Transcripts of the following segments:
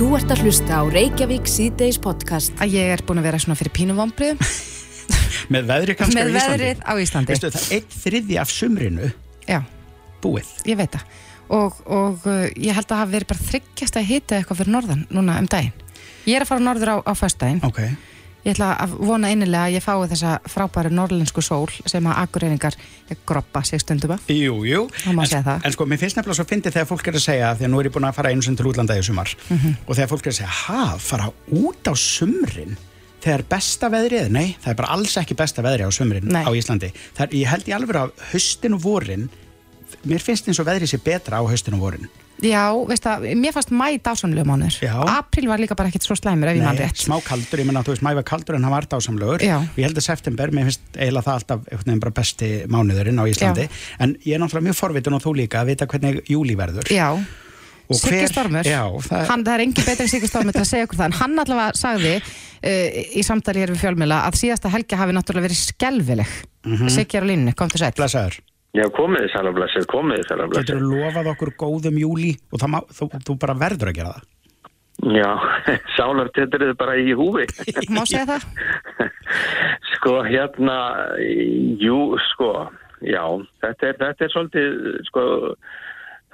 Þú ert að hlusta á Reykjavík síðdeis podcast. að ég er búin að vera svona fyrir pínuvombrið Með veðri kannski með á Íslandi. veðrið á Íslandi. Veistu, það einn þriði af sumrinu Já, búið. Ég veit það. Og, og uh, ég held að hafa verið bara þryggjast að hita eitthvað fyrir norðan núna um daginn. Ég er að fara norður á, á föstudaginn. Ok, Ég ætla að vona innilega að ég fái þessa frábæru norðlensku sól sem að akureyringar groppa sig stundum að jú, jú Það má en, segja það. en sko, mér finnst nefnilega svo fyndið þegar fólk er að segja því að nú er ég búin að fara einu sem til útlanda í sumar Mhm. og þegar fólk er að segja, ha, fara út á sumrin þegar besta veðrið, nei, það er bara alls ekki besta veðrið á sumrin Nei. á Íslandi það er, ég held í alveg að haustin og vorin mér finnst eins og veðrið sé betra á haustin og vorin Já, veist það, mér fannst mæ dásamlegu mánuður. Já. April var líka bara ekkit svo slæmur ef ég mann Nei, rétt. smá kaldur, ég menna að þú veist, mæ var kaldur en hann var dásamlegur. Já. og ég held að september, mér finnst eiginlega það alltaf veginn bara besti mánuðurinn á Íslandi. En ég er náttúrulega mjög forvitin og þú líka að vita hvernig júli verður. Já, Siggi Stormur Já, það- hann, það er engin betri en Siggi Stormur til að segja okkur það. En hann allavega sagði uh, í samtali hér við fjölmjöla að síðasta helgi hafi náttúrulega verið skelvileg Mhm. Siggi er á línunni, kom til sætt Blessaður, Já, komið þið sælablasir, komið þið sælablasir. getur þú lofað okkur góðum júli og það má, þú, þú bara verður að gera það Já, sálartettir þið bara í húfi. Má segja það? sko, hérna, jú, sko, já, þetta er, þetta er svolítið, sko,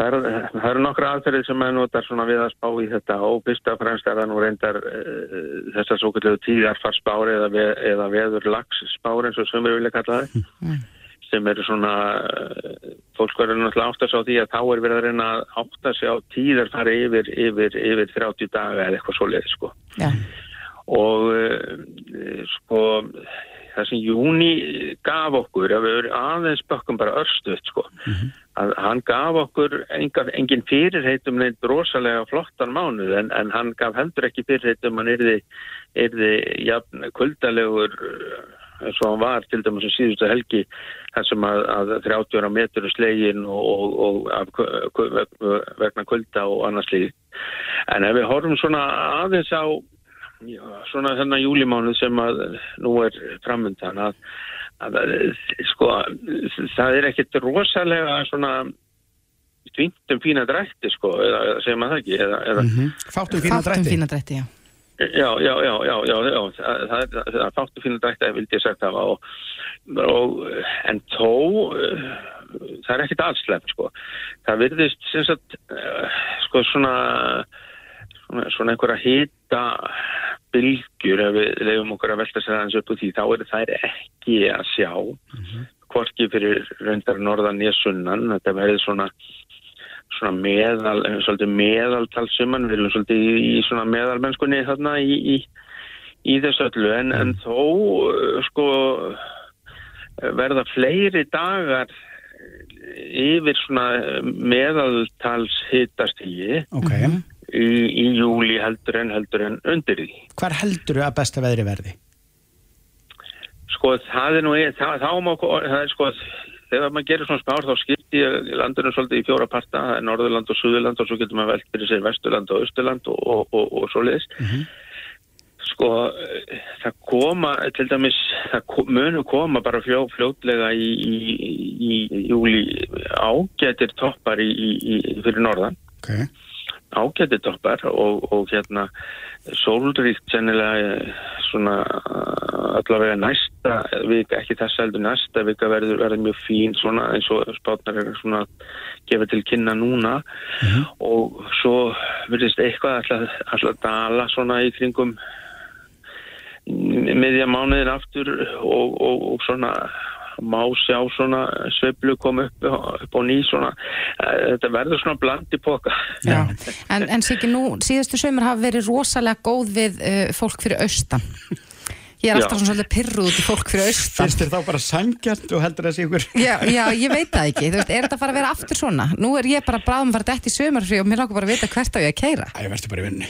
það eru er eru nokkra aðferðið sem maður notar svona við að spá í þetta og fyrst og fremst er það nú reyndar uh, þessar svo kallu tíðarfarsspári eða, ve eða veður lagsspári eins og við vilja kalla það. Sem eru svona fólk verður náttúrulega átt að sjá því að þá er verið að reyna að átt að sjá tíðar fara yfir, yfir, yfir 30 daga eða eitthvað svoleiði sko. Já, og uh, sko það sem Júni gaf okkur ef við erum aðeins bökkum bara örstuðt sko. Að hann gaf okkur enga, engin fyrirheitum neitt rosalega flottan mánuð en, en hann gaf heldur ekki fyrirheitum hann yrði, yrði jafn kuldalegur eins og hann var til dæmis sem síðustu helgi þar sem að, að 30 ára metur slegin og, og, og vegna kulda og annars líð en ef við horfum svona aðeins á Já, svona þennan júlimánuð sem að nú er framundan að, að, að sko, það er ekkert rosalega svona tvintum fína drætti sko, eða, segir maður það ekki eða, eða, mm Fátum fína fátum drætti. fína drætti, já Já, já, já, já, já, það, það, það, það fáttu fínu drætti að vildi ég sagt það og, og, en þó uh, það er ekkit allslepp sko. það virðist sem sagt uh, sko svona svona, svona einhverja hita bylgjur ef við leifum okkur að velta sér aðeins upp úr því þá er það ekki að sjá hvorki fyrir reyndar norðan ég sunnan, þetta verður svona svona meðal, svolítið meðaltalsumann, við erum svolítið í, í svona meðalmennskunni þarna í, í, í þessu öllu, en, en þó uh, sko verða fleiri dagar yfir svona meðaltals hitastígi Ok, í, júli heldur en heldur en undir því. hvar heldur að besta veðri verði? Sko það er nú, það, þá má, það er sko, þegar maður gerir svona spár þá skipti landinu svolítið í fjóra parta, Norðurland og Suðurland og svo getur maður velt fyrir sér Vesturland og Östurland og, og, og, og svoleiðis. Sko það koma, til dæmis, það ko- munu koma bara fljó, fljótlega í, í, í, í júli ágætir toppar í, í, í, fyrir Norðan. Ok, ágæti toppar og, og hérna sólríkt sennilega eh, svona allavega næsta vika, ekki þess heldur næsta vika verður, verður mjög fín svona eins og spátnar er svona að gefa til kynna núna. Og svo verðist eitthvað alltaf, alltaf dala svona í kringum miðja mánuðin aftur og, og, og svona má sjá svona sveiflu koma upp, upp á ný svona Eh, þetta verður svona bland í póka Já. En, en Siggi, nú síðustu sömur hafa verið rosalega góð við uh, fólk fyrir austan Ég er alltaf Já. svona svolítið pyrruð út í fólk fyrir austan finnst þér þá bara sangjart og heldur þessi ykkur Já, já, ég veit það ekki, þú veist, er þetta að fara að vera aftur svona? Nú er ég bara bráðum að fara dætt í sömarfrí og mér langar bara að vita hvert á ég að keira Æ, verður bara í vinnu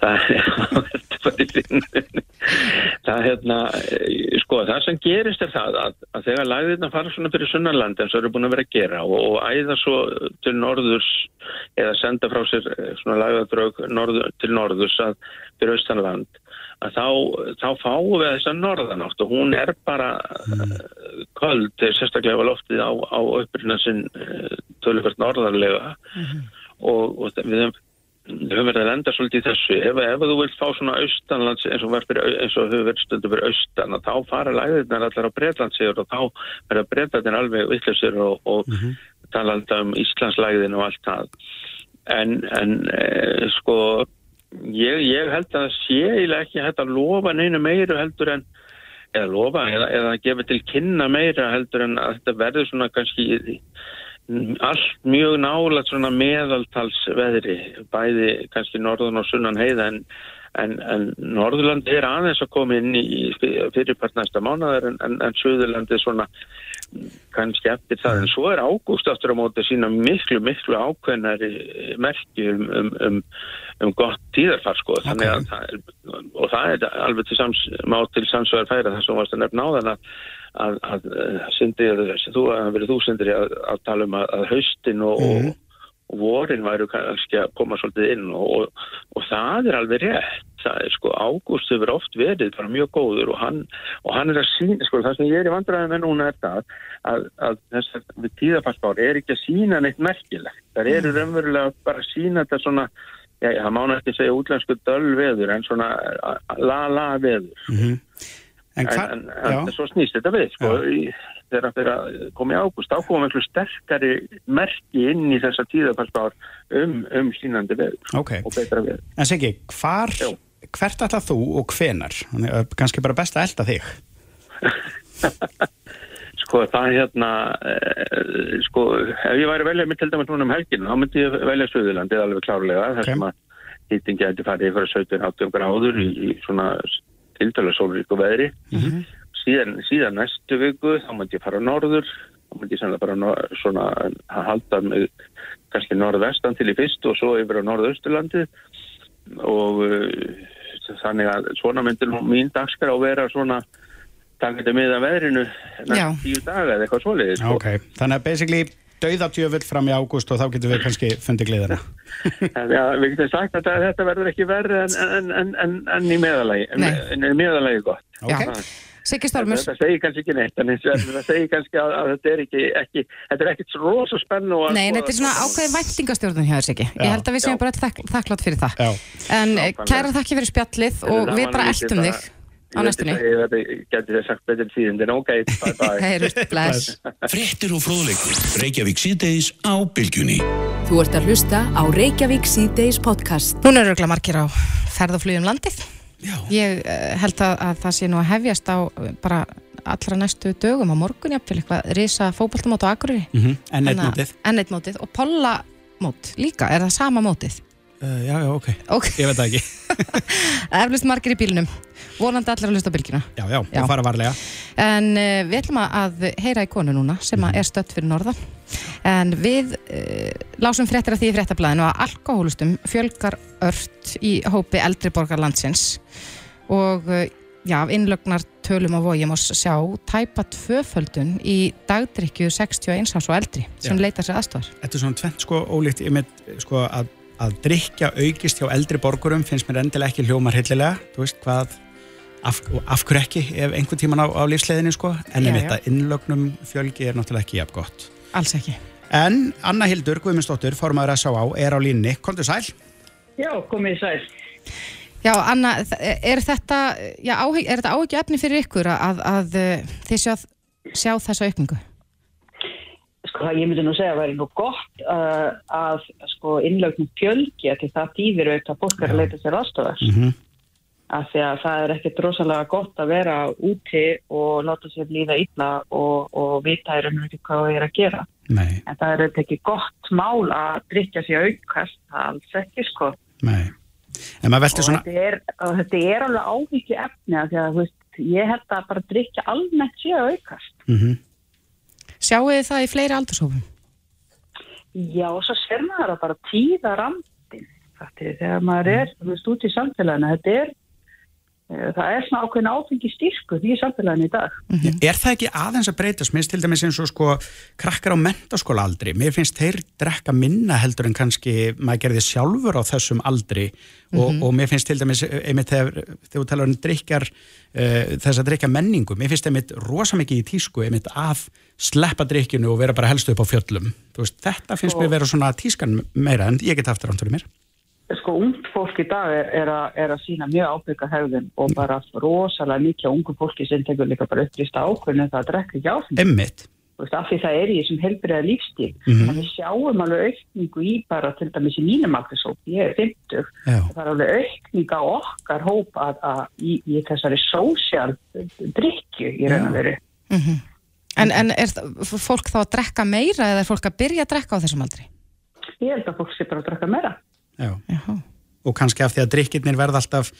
það er bara í vinnunni. það hérna eh, sko það sem gerist er það að, að þegar læðirna fara svona fyrir sunnanland eins og eru búin að vera að gera og, og æða svo til norðurs eða senda frá sér eh, svona læðadrög norður, til norðurs að fyrir austanland að þá, þá fáum við þess að norðanátt og hún er bara mm. köld, eh, sérstaklega loftið á, á upprýna sinn tölufært norðarlega og, og við höfum við höfum verið að lenda svolítið í þessu ef, ef þú vilt fá svona austanlands eins og, fyrir, eins og hefur verið stundu fyrir austan þá fara læðirnar allar á Breitlandsigur og þá verða Breitlandin alveg vittlusir og, og mm -hmm. tala alltaf um Íslandslæðin og allt það en, en e, sko ég, ég held að sé eiginlega ekki hægt að lofa neina meiru heldur en eða lofa eða, eða gefa til kynna meira heldur en að þetta verður svona kannski allt mjög nála svona meðaltalsveðri bæði kannski norðun og sunnan heiða en, en, en Norðurland er aðeins að koma inn í fyrirpart næsta mánuðar en, en, en Suðurland er svona kannski eftir það en svo er ágúst aftur á móti sína miklu miklu ákveðnari merki um, um, um, um gott tíðarfar sko okay. það og það er alveg til sams, má til samsverðar færa þess að varst að nefna á þann að að, að, að sindri, þú, að verið þú sindri að, að tala um að haustin og, mm. og, og vorin væru kannski að koma svolítið inn og, og það er alveg rétt það er sko, Ágúst hefur oft verið bara mjög góður og hann, hann er að sína, sko það sem ég er í vandræðin með núna er það að þess að við tíðafarsbár er ekki að sína neitt merkilegt, það eru mm. raunverulega bara að sína þetta svona Já, það má nætti segja útlensku döl veður en svona la-la veður. Mm -hmm. En, en, en, en svo snýst þetta við sko, þegar það er að koma í ágúst þá komum við sterkari merki inn í þessa tíðafarsbár um, um sínandi við okay. og betra við En Siggi, hvar, hvert ætlað þú og hvenar? Ganski bara best að elda þig Sko það hérna eh, sko ef ég væri velja mig til dæmis núna um helgin þá myndi ég velja Suðurlandi alveg klárlega okay. þess að hýttingi hætti farið fyrir 17-18 gráður í, í svona tildala sólríku veðri mm -hmm. síðan, síðan næstu viku þá mútti ég fara norður þá mútti ég sannlega bara svona að halda mig kannski norðvestan til í fyrst og svo yfir á norðausturlandi og uh, þannig að svona myndir mín dagskar á vera svona takit að miða veðrinu næstu tíu daga eða eitthvað svoleiðis okay. Þannig að basically dauðatjöfull fram í ágúst og þá getum við kannski fundið gliðana. Já, við getum sagt að þetta verður ekki verður en, en, en, en í meðalagi, en í meðalagi gott. Okay. Það segir kannski ekki neitt, en það segir kannski að, að þetta er ekki, ekki þetta er ekkit rosa spennu. Nei, þetta er svona ákveði væntingastjórnum hjá þess ekki. Ég held að við séum bara þakk, þakklátt fyrir það. Já. En kæra þakki fyrir spjallið og við bara eldum þig á næstunni. Ég geti þess sagt betur síðan en ok, bye bye. Heyrust, bless. Frettir og fróðleikur, Reykjavík síðdeis á bylgjunni. Þú ert að hlusta á Reykjavík síðdeis podcast. Nún eru örgulega margir á ferðaflugum landið. Já. Ég uh, held að, að það sé nú að hefjast á uh, bara allra næstu dögum á morgun jafnvel eitthvað risa fókbaltamót á Akureyri. Mm -hmm. Enneitt mótið. mótið. Og Pollamót líka, er það sama mótið? Uh, já, já, ok, okay. ég veit það ekki. Eflust margir í bílunum vonandi allir að hlusta á bylgina Já, já, já. fara varlega. En uh, við ætlum að heyra í konu núna sem mm. er stött fyrir norða en við uh, lásum fréttir af því í fréttablaðinu að alkohólustum fjölgar ört í hópi eldri borgar landsins. Og já, innlögnar tölum á vójum og sjá tæpa tvöföldun í dagdrykju 61 árs og eldri sem já. leita sér aðstofar Þetta er svona tvent sko ólíkt. Með sko að að drikja aukist hjá eldri borgurum finnst mér endilega ekki hljómar hillilega þú veist hvað, af, af hverju ekki ef einhvern tíman á, á lífsleðinu sko en ef þetta innlögnum fjölgi er náttúrulega ekki jafn gott. Alls ekki. En Anna Hildur Guðmundsdóttir, formadur að sá á, er á línni. Kondur sæl? Já, komið sæl. Já, Anna, er þetta, já, er þetta áhugju efni fyrir ykkur að, að, að þið sjá, sjá þessa aukningu? Sko ég myndi nú segja að væri nú gott uh, að sko innlögnum fjölgi að það týðir auðvitað að fólk að leita sér aðstofar. Mm -hmm. Af því að það er ekkert rosalega gott að vera úti og láta sér líða illa og, og vita er um ekki hvað það er að gera. Nei. En það er auðvitað ekki gott mál að drikja sér aukast, alls ekki sko. Velti svona... Þetta er, þetta er alveg ávikið efni að því að veist, ég held að bara drikja almennt sér aukast. Mhm. Mm Sjáu þið það í fleiri aldurshófum? Já, og svo ser maður að bara tíða randin. Þegar maður er, út í samfélagina, þetta er það er svona ákveðin áfengi styrku því samfélagin í dag. Mm -hmm. Er það ekki aðeins að breytast? Mér finnst til dæmis eins og sko krakkar á mentaskóla aldri. Mér finnst þeir drekka minna heldur en kannski maður gerði sjálfur á þessum aldri og, mm -hmm. og mér finnst til dæmis einmitt þegar þú talar um drikjar uh, þess að drikja menningu. Mér finnst einmitt rosa mikið í tísku einmitt að sleppa drikkinu og vera bara helstu upp á fjöllum. Veist, þetta finnst og... mér vera svona tískan meira en ég get aftur ántur í mér. Sko ungt fólk í dag er, er, að, er að sína mjög ábyrga hefðin og bara rosalega mikið ungu fólki sem tekur líka bara upplýst ákveðinu það að drekka ekki áfengi. Emmitt. Þú veist, af því það er í þessum helbriða lífstíl. Mhm. En við sjáum alveg aukningu í bara til dæmis í mínum aldursóp, ég er 50, Já. það er alveg aukning á okkar hóp að, að í, í þessari sósjál drikju í raun og veru. En, en er fólk þá að drekka meira eða er fólk að byrja að drekka á þessum aldri? Ég held að fólk sé bara að drekka meira. Já. Já. Og kannski af því að drikkirnir verða alltaf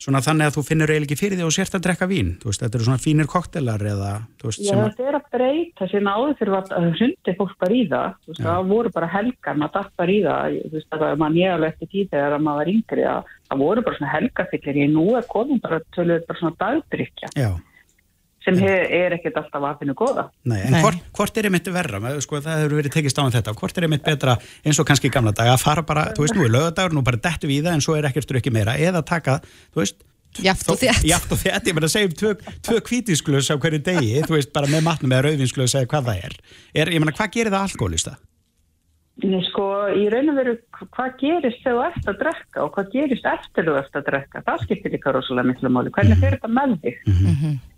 svona þannig að þú finnur eiginlega ekki fyrir því og sért að drekka vín. Þú veist, þetta eru svona fínir koktelar eða, þú veist, Já, sem að... þetta er að breyta síðan áður fyrir að hundi fólk bara í það. Þú veist, Já. það voru bara helgar, maður datt bara í það. Þú veist, það var mann ég alveg eftir tíð þegar maður var yngri að það voru bara svona helgarfyllir. Ég nú er komin bara töluð bara svona dagdrykja Já. Sem he, er ekkert alltaf að finna góða. Nei, en Nei. Hvort, hvort er einmitt verra, Með- sko, það hefur verið tekist á um þetta, hvort er einmitt betra eins og kannski í gamla daga að fara bara, þú veist, nú er lögadagur, nú bara dettu við í það en svo er ekkert drukki meira, eða taka, þú veist, Jaft og þétt. Jaft og þétt, ég meina að segja um tvö, tvö kvítisglös á hverju degi, þú veist, bara með matnum eða rauðvinsglös eða hvað það er. er ég meina, hvað gerir það alkoholista? Nei, sko, í raun og veru, hvað gerist þegar þú ert að drekka og hvað gerist eftir þú ert að drekka? Það skiptir líka rosalega miklu máli. Hvernig fer þetta með þig?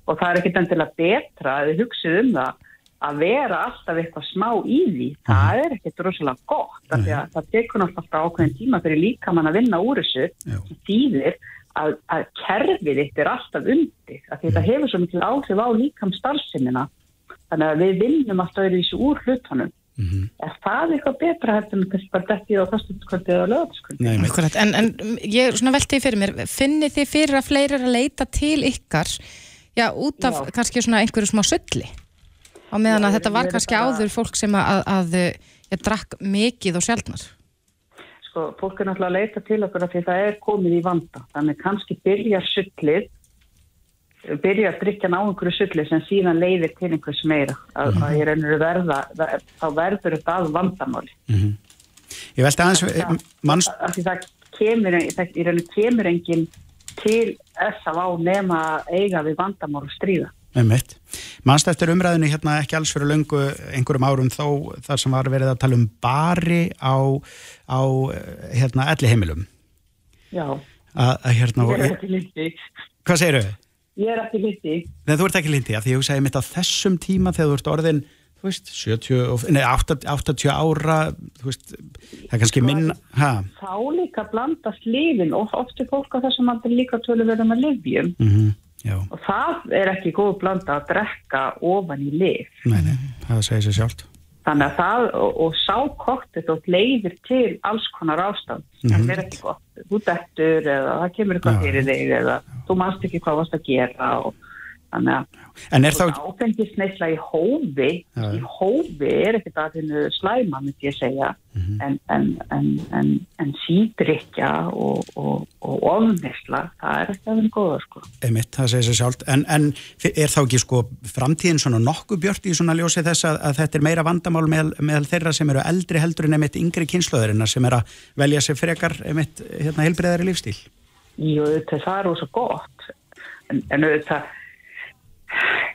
Og það er ekkit endilega betra að þið hugsið um það að vera alltaf eitthvað smá í því. Það er ekkit rosalega gott. af því að Það tekur náttúrulega ákveðin tíma fyrir líkamann að vinna úr þessu. Sem þýðir að, að kerfið þitt er alltaf undir. Af því þetta hefur svo mikil áhrif á líkam starfseminna. Þannig að við vinnum alltaf öðru þessu úr hlutunum. Er það eitthvað betra heldur en kannski bara dettið á fastundskvöldið eða. Akkurat, en, en ég svona velti fyrir mér, finnið þið fyrir að fleiri er að leita til ykkar, já, út af Já. kannski svona einhverju smá sölli? Á meðan Já, að þetta var kannski bara- áður fólk sem að, að ég drakk mikið og sjaldnar. Sko, fólk er náttúrulega að leita til okkur af því það er komið í vanda. Þannig kannski byrjar sullið, byrjar að drikja ná einhverju sullið sem síðan leiðir til einhvers meira. Að, að ég reynir að verða, það- þá verður þetta að vandamáli. Ég velti aðeins, eh, manns, Af því það kemur, það, í rauninu kemur enginn til nema að eiga við vandamál og stríða. mannst eftir umræðinu hérna ekki alls fyrir löngu einhverjum árum þó þar sem var verið að tala um bari á, á hérna, elli heimilum. Já, Að, að hérna, ég er og- Ég er ekki lindi. Nei, þú ert ekki lindi, af því ég hugsaði mitt á þessum tíma þegar þú ert orðin, þú veist, 70, og- nei, 80, 80 ára, þú veist, það er kannski minna, ha, Þá líka blandast lifin og oft er fólk á þessum aldrei líka tölur verið með livjum. mhm, já, Og það er ekki góð blanda að drekka ofan í lif. nei, nei, það segir sér sjálft. Þannig að það og, og sákoktið þótt leiðir til alls konar ástand. Það er ekki gott. Þú dettur eða það kemur eitthvað fyrir þig eða þú manst ekki hvað varst að gera og En er þá, áfengisneisla í hófi, já. í hófi er ekkert að slæma, myndi ég segja, Mhm. en, en, en, en, en sídrykja og, og, og ofneisla, það er ekki að þinnu góða, sko. einmitt, það segir sér sjálft, en, en er þá ekki sko framtíðin svona nokkuð björt í svona ljósi þess að, að þetta er meira vandamál meðal, meðal þeirra sem eru eldri heldur en einmitt yngri kynnslóðurina sem er að velja sér frekar einmitt hérna heilbreyðari lífstíl? Jú, það er rosa gott, en, en auðvitað,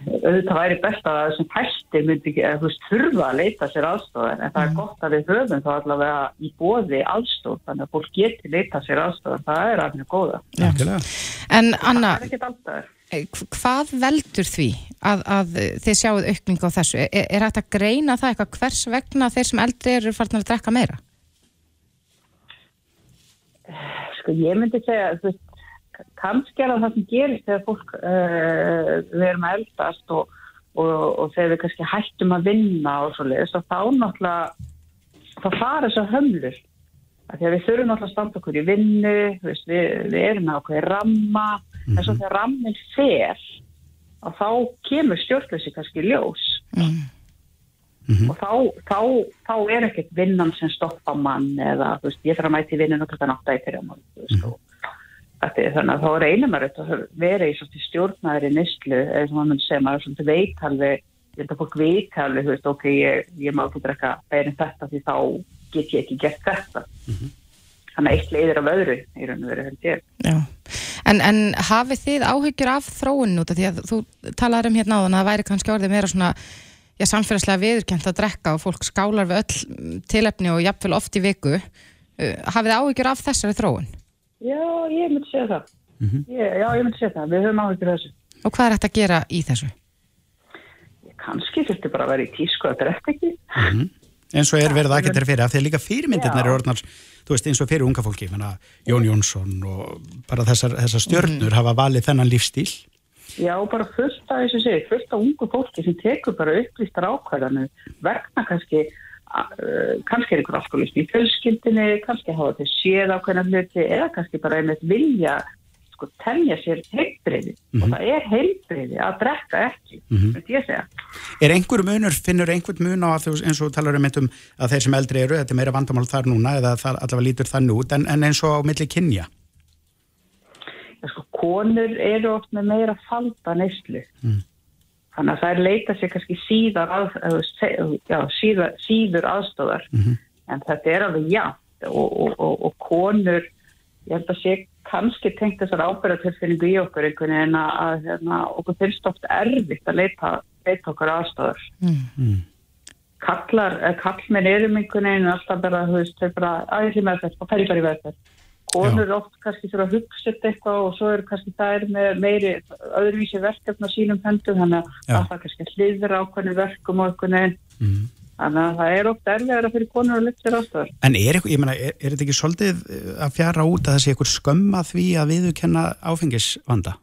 auðvitað væri best að þessum hætti myndi ekki, eða þú veist, þurfa að leita sér aðstofan, en það er gott að við höfum þá allavega í bóði aðstof, þannig að fólk geti leita sér aðstofan, það er að henni góða. Algjörlega. En Anna, Það er ekki alltaf. eh, hvað veldur því að, að þið sjáuð aukningu á þessu? Er, er hægt að greina það eitthvað hvers vegna þeir sem eldri eru farnir að drekka meira? Sko ég myndi segja, þú veist, kannski er það það sem gerist þegar fólk, uh, við erum að eldast og, og, og þegar við kannski hættum að vinna og svo leiðis og þá náttúrulega, þá fara þessar hömlur. Af Því að við þurfum náttúrulega að standa okkur í vinnu, við, við erum með okkur ramma, en svo þegar rammin fer, og þá kemur stjórnleysi kannski í ljós. Og þá, þá, þá er ekkert vinnan sem stoppa mann eða, veist, ég þarf að mæti vinnun og klokkan átta í fyrirmál, þú veist, og þetta þannig að þá er einum að vera í svona stjórnaðri nýstlu, eða sem er svona veit alveg, ég held að fólk veit alveg, þú veist, ok, ég, ég má ekki drekka beirin þetta því þá get ég ekki gert þetta. Þannig að eitt leiðir af öðru í raun og veru held ég. Já. En, en hafið þið áhyggjur af þróun út af því að þú talaður um hérna áðan að það væri kannski orðið meira svona já, samfélagslega viðurkent að drekka og fólk skálar við öll mm, tilefni og jafnvel oft í viku Uh, hafið þið áhyggjur af þessari þróun? Já, ég myndi segja það. ég, já, ég myndi segja það. Við höfum áhyggjur af þessu. Og hvað er hægt að gera í þessu? Kannski þurfti bara að vera í tísku að drekka ekki. eins og er verið aðgættir fyrir af því að líka fyrirmyndirnar eru orðnar þú veist eins og fyrir unga fólki menna, Jón Jónsson og bara þessar, þessar stjörnur hafa valið þennan lífstíl Já, bara fullt af þessu segi, fullt af ungu fólki sem tekur bara upplýstar ákvæðanu vegna kannski kannski er einhver alkoholism í fjölskyldinni kannski hafa þau séð ákveðna hluti eða kannski bara einmitt vilja sko temja sér heilbreyði og það er heilbreyði að drekka ekki mm ég segja. Er einhver munur, finnur einhvern mun á að þú eins og talar um, um að þeir sem eldri eru, þetta er meira vandamál þar núna eða það allavega lítur þann út en, en eins og á milli kynja? Já, sko, konur eru oft með meira falda neyslu þannig að þær leita sér kannski síðar að, já, síðar, síður aðstofar en þetta er alveg jafnt og, og, og, og konur ég held að sé kannski tengt þessar ábyrðartilfinningu í okkur einhvern veginn að, að hérna, okkur finnst oft erfitt að leita, leita okkur aðstofar kallar, eh, kallmenn eru með einhvern veginn alltaf bara, þú veist, þau bara aðeins í meðferð og færi bara í meðferð konur oft kannski þurfa að hugsa eitthvað og svo eru kannski þær með meiri öðruvísi verkefna sínum höndum þannig að Já. það kannski hliður ákveðinu verkum og einhvern veginn Mhm. þannig að það er oft erfiðara fyrir konur að lyfta aðstofar En er, eitthvað- ég meina, er, er þetta ekki svolítið eh, að fjara út að það sé eitthvað skömm að því að viðurkenna áfengisvanda?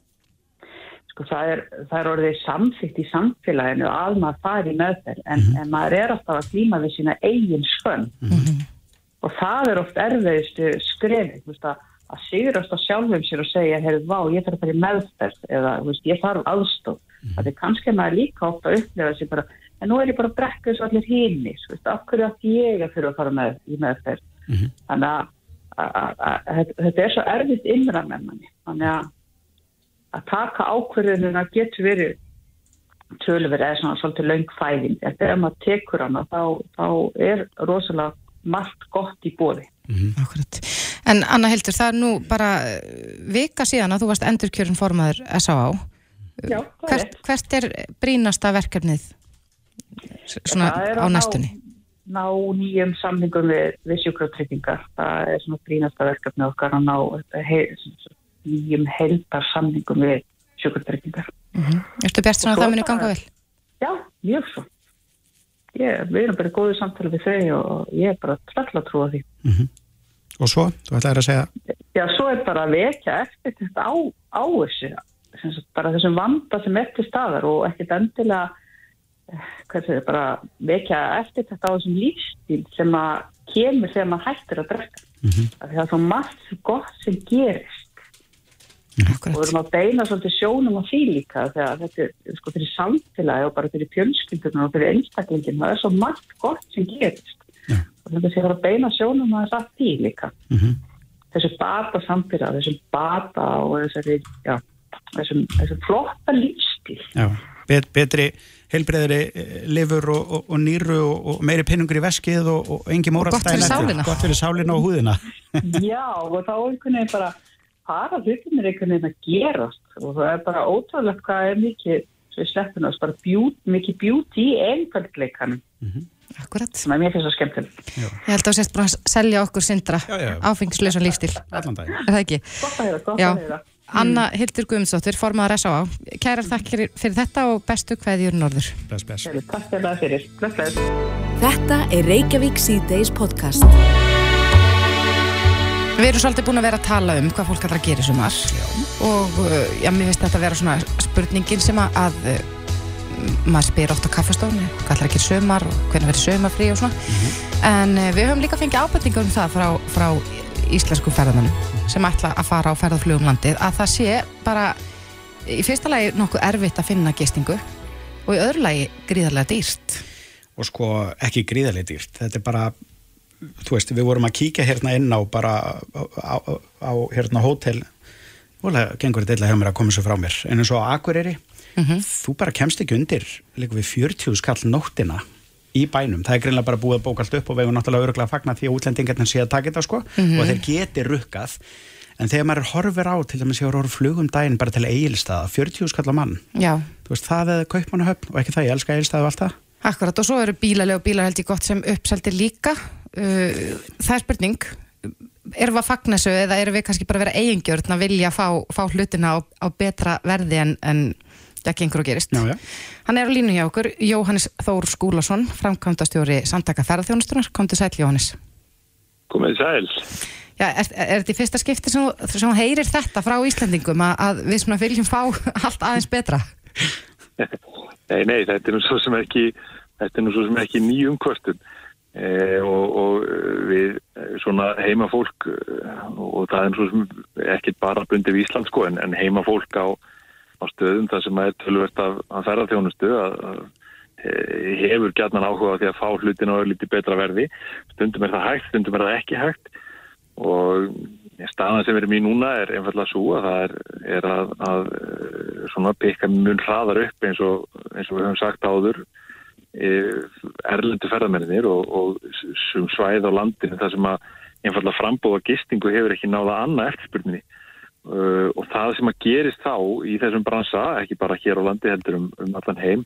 sko það er, það er orðið samþýtt í samfélaginu að maður fari í meðferð en, en maður er alltaf að glíma við sína eigin skönn og það er oft erfiðistu skrefi þú veist, að, að sigurast á sjálfum sér og segja, heyrðu, vá, ég þarf að fara í meðferð eða, veist, ég þarf aðstof það er kannski að maður líka ofta að upplefa sér bara, en nú er ég bara að drekka þessu allir veist, af hverju átti ég að þurfa að fara með, í meðferð? Þannig að, að, að, að þetta- er svo erfitt innra með manni. Þannig að að taka ákverðununa getur verið tölverið eða svona svolítið löngfæðing en þegar maður tekur hana þá, þá er rosalega margt gott í bóði. Akkurat. En Anna Hildur, það er nú bara uh, vika síðan að þú varst endurkjörun formaður S.A.A. Já, það er Hvert, hvert er brínasta verkefnið svona á að næstunni? Ná, ná nýjum samningum við, við sjúkratryggingar. Það er svona brínasta verkefni okkar að ná he, nýjum heldar samningum við sjúkratryggingar. Ertu bjart svona að Og svo það muni ganga vel? Já, mjög svo. Ég, við erum bara í góðu samtali við þau og ég er bara trall að trúa því. Og svo, þú ætlaðir að segja, Já, svo er bara að vekja eftir þetta á, á þessu, sem sagt, bara þessum vanda sem er til staðar og ekkert endilega, eh, segir, bara vekja eftir þetta á þessum lífstíl sem að kemur þegar maður hættir að drekka. Mm -hmm. Það er svo margt gott sem gerist og við Akkurat. erum að beina svolítið sjónum á því líka þegar þetta er sko fyrir samfélagi og bara fyrir fjölskyldunar og fyrir einstaklingin það er svo margt gott sem gerist Já. og þetta sé að beina sjónum að það því líka Mhm. þessu bata samfélagi, þessum bata og þessari, já, þessum, þessum flotta lífstíl já, bet, betri heilbreyðri lifur og, og, og nýru og, og meiri pinnungur í veskið og, og engi sálina. Gott fyrir sálina og húðina. Já, og þá einhvern veginn bara fara hlutinir einhvern veginn að gerast og það er bara ótrúlegt hvað er mikið svo ég sleppin að bara bjút, mikið bjút í einföldleikanum Akkurat. sem er mér finnst það skemmtileg. Ég held að þú sést búin að selja okkur já. áfengislausan lífstíl. Allan daginn. Er það ekki? Gott að heyra, gott Já. að heyra. Anna Hildur Guðmundsdóttir, formaður S.A.A. Kærar þakkir fyrir þetta og bestu kveðjur norður. Bless, bless. Heyrðu, Takk fyrir það fyrir. Bless, bless. Þetta er Reykjavík síðdeis podcast. Við erum svolítið búin að vera að tala um hvað fólk ætlar að gera í sumar. Og uh, já, mér finnst þetta að vera svona spurningin sem að, að uh, maður spyr oft á kaffestónu hvað ætlar að gera í sumar og hvernig verður sumarfrí og svona. En uh, við höfum líka fengið ábendingar um það frá, frá íslenskum ferðamönnum sem ætla að fara á ferðarflugum landið að það sé bara í fyrsta lagi nokkuð erfitt að finna gistingu og í öðru lagi gríðarlega dýrt. Og sko ekki gríðarlega dýrt. Þetta er bara, þú veist, við vorum að kíkja hérna inn á bara á, á, á hérna hótel. Það gengur þetta illa hjá mér að koma svo frá mér. En eins og á Akureyri þú bara kemst ekki undir líka við 40 skall nóttina í bænum, það er greinlega bara búið að bóka allt upp og erum náttúrulega öruglega að fagna því að útlendingarnir sé að taka þetta sko og þeir geti rukkað. En þegar maður horfir á til dæmis ég horfir flugum daginn bara til eigilstaða 40 skall á mann, Já, þú veist það eða kaupmannahöfn og ekki það, ég elska eigilstaða og allt það. Akkurat og svo eru bílaleg og bílar held ég gott sem uppseldir líka það er spurning erum við að fagna þessu eða erum við kannski bara að vera eigingjörn að vilja fá, fá hlutina á, á betra verði en, en ekki einhverju gerist. Já, já. Hann er á línu hjá okkur, Jóhannes Þór Skúlason, framkvæmdastjóri Samtaka ferðarþjónustunar. Kom til sæl, Jóhannes. Komið sæl. Já, er, er þetta í fyrsta skipti sem, þú- heyrir þetta frá Íslandingum að, að við svona viljum fá allt aðeins betra? Nei, nei, þetta er nú svo sem ekki, þetta er nú svo sem ekki ný umkvörstun eh, og, og eh, við eh, svona heimafólk eh, og það er svo ekki bara bundið við Ísland sko en, en heimafólk á, á stöðum það sem er tölvert af, ferðarþjónustu að, að eh, hefur gætnan áhuga því að fá hlutin á lítið betra verði. Stundum er það hægt, stundum er það ekki hægt og staðan sem erum í núna er einfallega svo að það er, er að, að eh, svona pikka mun hraðar upp eins og, eins og við höfum sagt áður eh, erlendu ferðarmennir og, og svæð á landinu þar sem að einfallega frambóða gistingu hefur ekki náða annað eftirspurninni. Uh, og það sem að gerist þá í þessum bransa, ekki bara hér á landi heldur um, um allan heim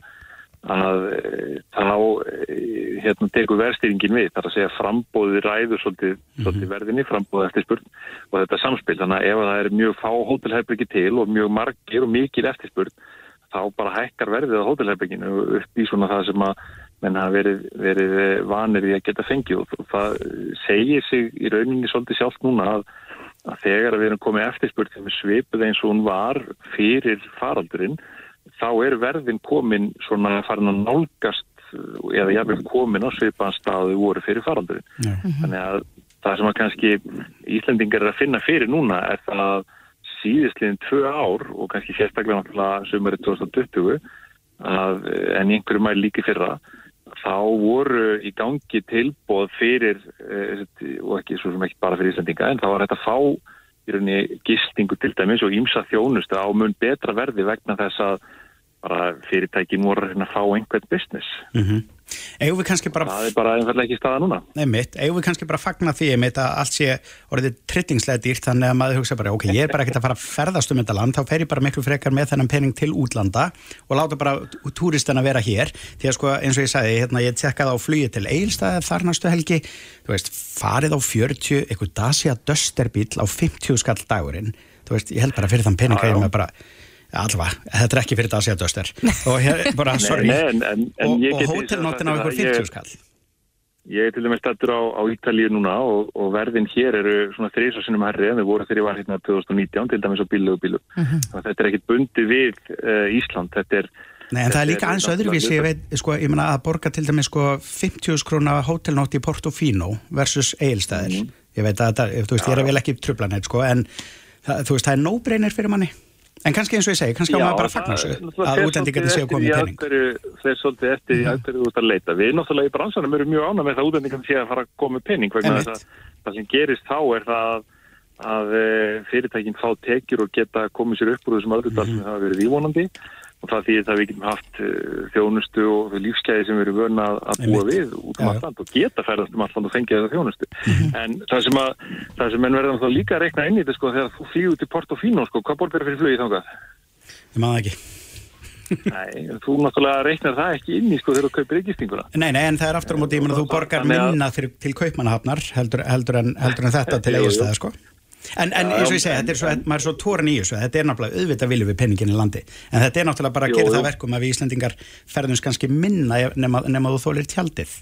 að eh, þá eh, hérna tekur verðstýringin við, þar að segja frambóði ræður svolítið, svolítið verðinni, frambóði eftirspurn og þetta samspil, þannig að ef það er mjög fá hótelherbyggi til og mjög margir og mikil eftirspurn, þá bara hækkar verðið á hótelherbygginu upp í svona það sem að menn hafa verið, verið eh, vanir í að geta fengið og það segir sig í rauninni svolítið sjálft núna að, að þegar við erum komið eftirspurn sem er svipið eins og hún var fyrir faraldurinn þá er verðin komin svona farin að nálgast eða jáfnvel komin á svipaðan staðu voru fyrir faraldurinn. Já. Þannig að það sem að kannski Íslandingar er að finna fyrir núna er það að síðistliðin tvö ár og kannski sérstaklega náttúrulega sömurinn 2020 að, en í einhverju mæli líki fyrra þá voru í gangi tilbóð fyrir eh, og ekki svo sem ekki bara fyrir Íslandinga en þá var þetta fá í rauninni gistingu til dæmis og ímsa þjónustu á mun betra verði vegna þess að bara fyrirtækin voru að að fá einhvern business. Mm kannski bara Það er bara einfallega ekki staða núna. Nei mitt, eigum við kannski bara að fagna því að allt sé orðið trittingslega dýrt þannig að maður hugsa bara, ok, ég er bara ekkert að fara að ferðast um þetta land, þá fer ég bara miklu frekar með þennan pening til útlanda og láta bara túristana vera hér, því að sko eins og ég sagði, hérna, ég tekkaði á flugi til Eilstæði þar næstu helgi, þú veist farið á 40, eitthvað Dacia Duster bíl á 50 skall dagurinn. Þú veist, ég held bara fyrir þann pening að ég með bara allavega, þetta er ekki fyrir Dacia Duster og hér, bara, sorry nei, en- en- en og, og hótelnóttin á ykkur 50 skall Ég er til dæmis stættur á, á Ítalíu núna og, og verðin hér eru svona þrís og sinnum herri en þau voru þegar ég var hérna 2019 til dæmis á bílu og bílu. Þannig að Þetta er ekkit bundið við uh, Ísland, þetta er Nei, en það er líka aðeins öðruvísi, ég veit, sko, ég meina að borga til dæmis sko 50 króna hótelnótt í Portofino versus Egilstaðir. Mhm. Ég veit að þetta, þú veist, ég er vel ekki trublanheit, sko, en það, þú veist, það er no-brainer fyrir manni. En kannski eins og ég segi, kannski á maður bara að fagna þessu, að útlendingarnir séu komið pening. Þeir svolítið eftir í aðgverju út að leita. Við náttúrulega í bransanum erum mjög ána með það útlendingarnir sé að fara að koma með pening að það sem gerist þá er það að, að eh, fyrirtækin fá tekjur og geta komið sér upp úr þessum öðrudal sem það hafa verið ívonandi og það það að við getum haft eh, þjónustu og lífskeiði sem við erum vörna að, að búa við út um alland og geta ferðast um alland og fengið þessa þjónustu. En það sem, að, það sem menn verða náttúrulega líka að reikna inn í þetta sko þegar þú flýgur til Portofino sko, hvað borgar fyrir flugið þangað? Ég maður það ekki. Nei, þú náttúrulega reiknar það ekki inn í sko þegar þú kaupir ykistinguna. Nei, nei, en það er aftur á móti, ég meina þú borgar minna fyrir, til kaupmannahafnar heldur, heldur, en, heldur en þetta til jú. Egilstaðir, sko. En, en eins og ég já, segi, þetta er svo, maður er svo tóran í þessu, þetta er náttúrulega auðvitað viljum við penningin í landi, en þetta er náttúrulega bara að gera jú. það verkum að við Íslendingar ferðumst kannski minna nema, nema þú þólir tjaldið.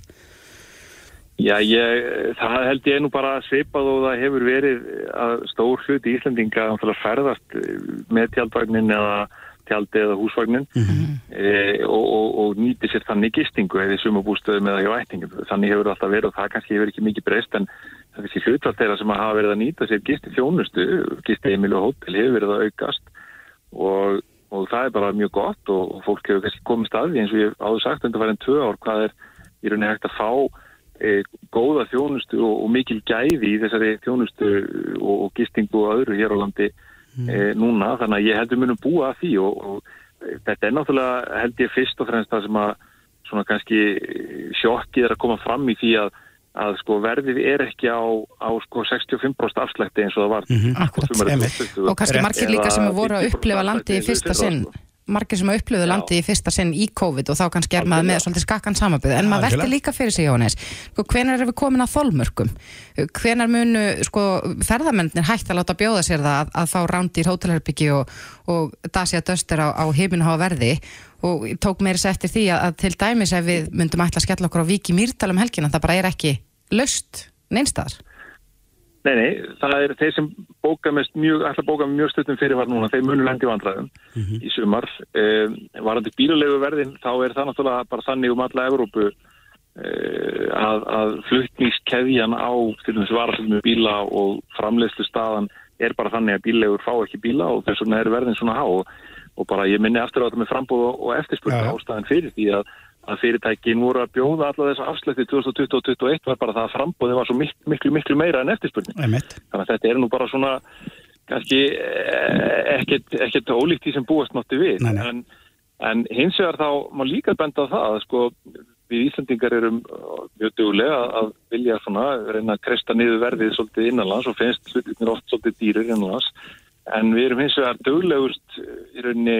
Já, ég, það held ég nú bara svipað og það hefur verið að stór hluti Íslendinga náttúrulega ferðast eh, með tjaldvagnin eða tjaldi eða húsvagnin e, og, og, og nýti sér þannig gistingu eða í sumabústöðum eða hjá ættingum. Þannig hefur alltaf verið og það kannski hefur ekki mikið breyst en það er þessi hlutvært þeirra sem hafa verið að nýta sér gisti þjónustu, gisti Emil og Hótel hefur verið að aukast. Og, og það er bara mjög gott og, og fólk hefur kannski komið staði eins og ég áður sagt undir farin tvö ár hvað er í rauninni hægt að fá e, góða þjónustu og, og mikil gæði í þessari þjónustu og, og gistingu og öðru hér á landi e, núna. Þannig að ég heldur munum búa að því og, og þetta er náttúrulega held ég fyrst og fremst það sem að svona kannski sjokkið er að koma fram í því að að sko verðið er ekki á, á sko 65% afslætti eins og það var á sumarið einmitt. 2020. Og kannski margir líka sem Eða voru að 50% upplifa landið í fyrsta eins sinn. sko. margir sem upplöðu landi í fyrsta sinn í COVID og þá kannski er maður með svolítið skakkan samaböð en maður velti líka fyrir sig Jóhannes. Sko, hvenar erum við komin að þolmörkum? Hvenar munu sko, ferðamennir hægt að láta bjóða sér það að, að fá rándýr hótelherbyggi og, og dasja döstur á, á heiminu hafa verði og tók meira sér eftir því að, að til dæmis ef við myndum ætla að skella okkur á Viki Mýrdal um helgina það bara er ekki löst neinstæðar Nei, nei, það er þeir sem bóka mest mjög, ætla að bóka mjög stuttum fyrirvar núna, þeir munu lendi vandræðum í sumar. Um, varandi bílulegu verðin, þá er það náttúrulega bara þannig um alla Evrópu uh, að, að flutningskeðjan á til dæmis varastum með bíla og framleiðslu staðan er bara þannig að bílegur fá ekki bíla og þess vegna er verðin svona há og, bara ég minni aftur á þetta með frambóð og, eftirspurning já. ástæðan fyrir því að að fyrirtækin voru að bjóða alla þessa afslætti 2020 og 2021 var bara það að frambóði var svo miklu, miklu, miklu meira en eftirspurning. Þannig að þetta er nú bara svona kannski eh, ekkert, ekkert ólíkt því sem búast mátti við. Nei, nei. En, en hins vegar þá má líka benda á það að sko við Íslandingar erum uh, mjög duglega að vilja svona reyna að kresta niður verðið svolítið innanlands og finnst hlutirnir oft svolítið dýrir innanlands. En við erum hins vegar duglegust í rauninni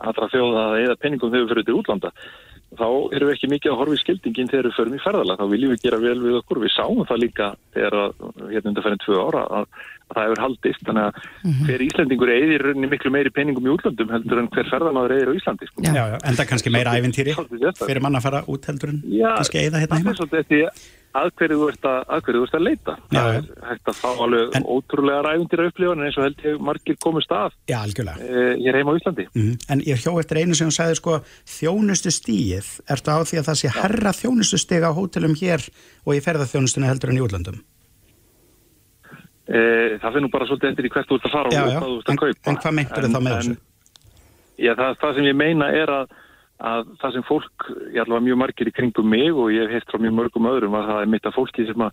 allra þjóða að eða penningum við fyrir til útlanda. Þá erum við ekki mikið að horfa í skildingin þegar við förum í ferðalag, þá viljum við gera vel við okkur. Við sáum það líka þegar að, hérna undir færið tvö ára að það hefur haldist þannig að hver Íslandingur eigðir rauninni miklu meiri peningum í útlandum heldur en hver ferðanáður eigðir á Íslandi sko. Já. Já, já, enda kannski meira sérstakt. fyrir mann að fara út heldur en Já, kannski eða hérna það heima. er að hverju þú ert að, að, þú ert að leita Já, það er hægt að fá alveg En- ótrúlega ræfundir upplifan eins og held ég margir komist að Já, algjörlega. e, hér heima á Íslandi Mm. En ég hjó eftir einu sem hún sagði sko þjónustu stíið, ertu á því að það sé herra þjónustu stig á hótelum hér og í ferðarþjónustunni heldur en í útlandum? E, það finnur bara svolítið eftir í hvert þú ert að fara Já, og hvað þú ert En- að kaupa en hvað meintirðu En- þá með en- þessu? Já, það, það sem ég meina er að, að það sem fólk, ég allavega mjög margir í kringum mig og ég hef heilt frá mjög mörgum öðrum að það er mitt að fólki sem að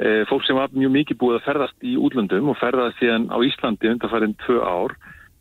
e, fólk sem var mjög mikið búið að ferðast í útlöndum og ferðast síðan á Íslandi undanfærin tvö ár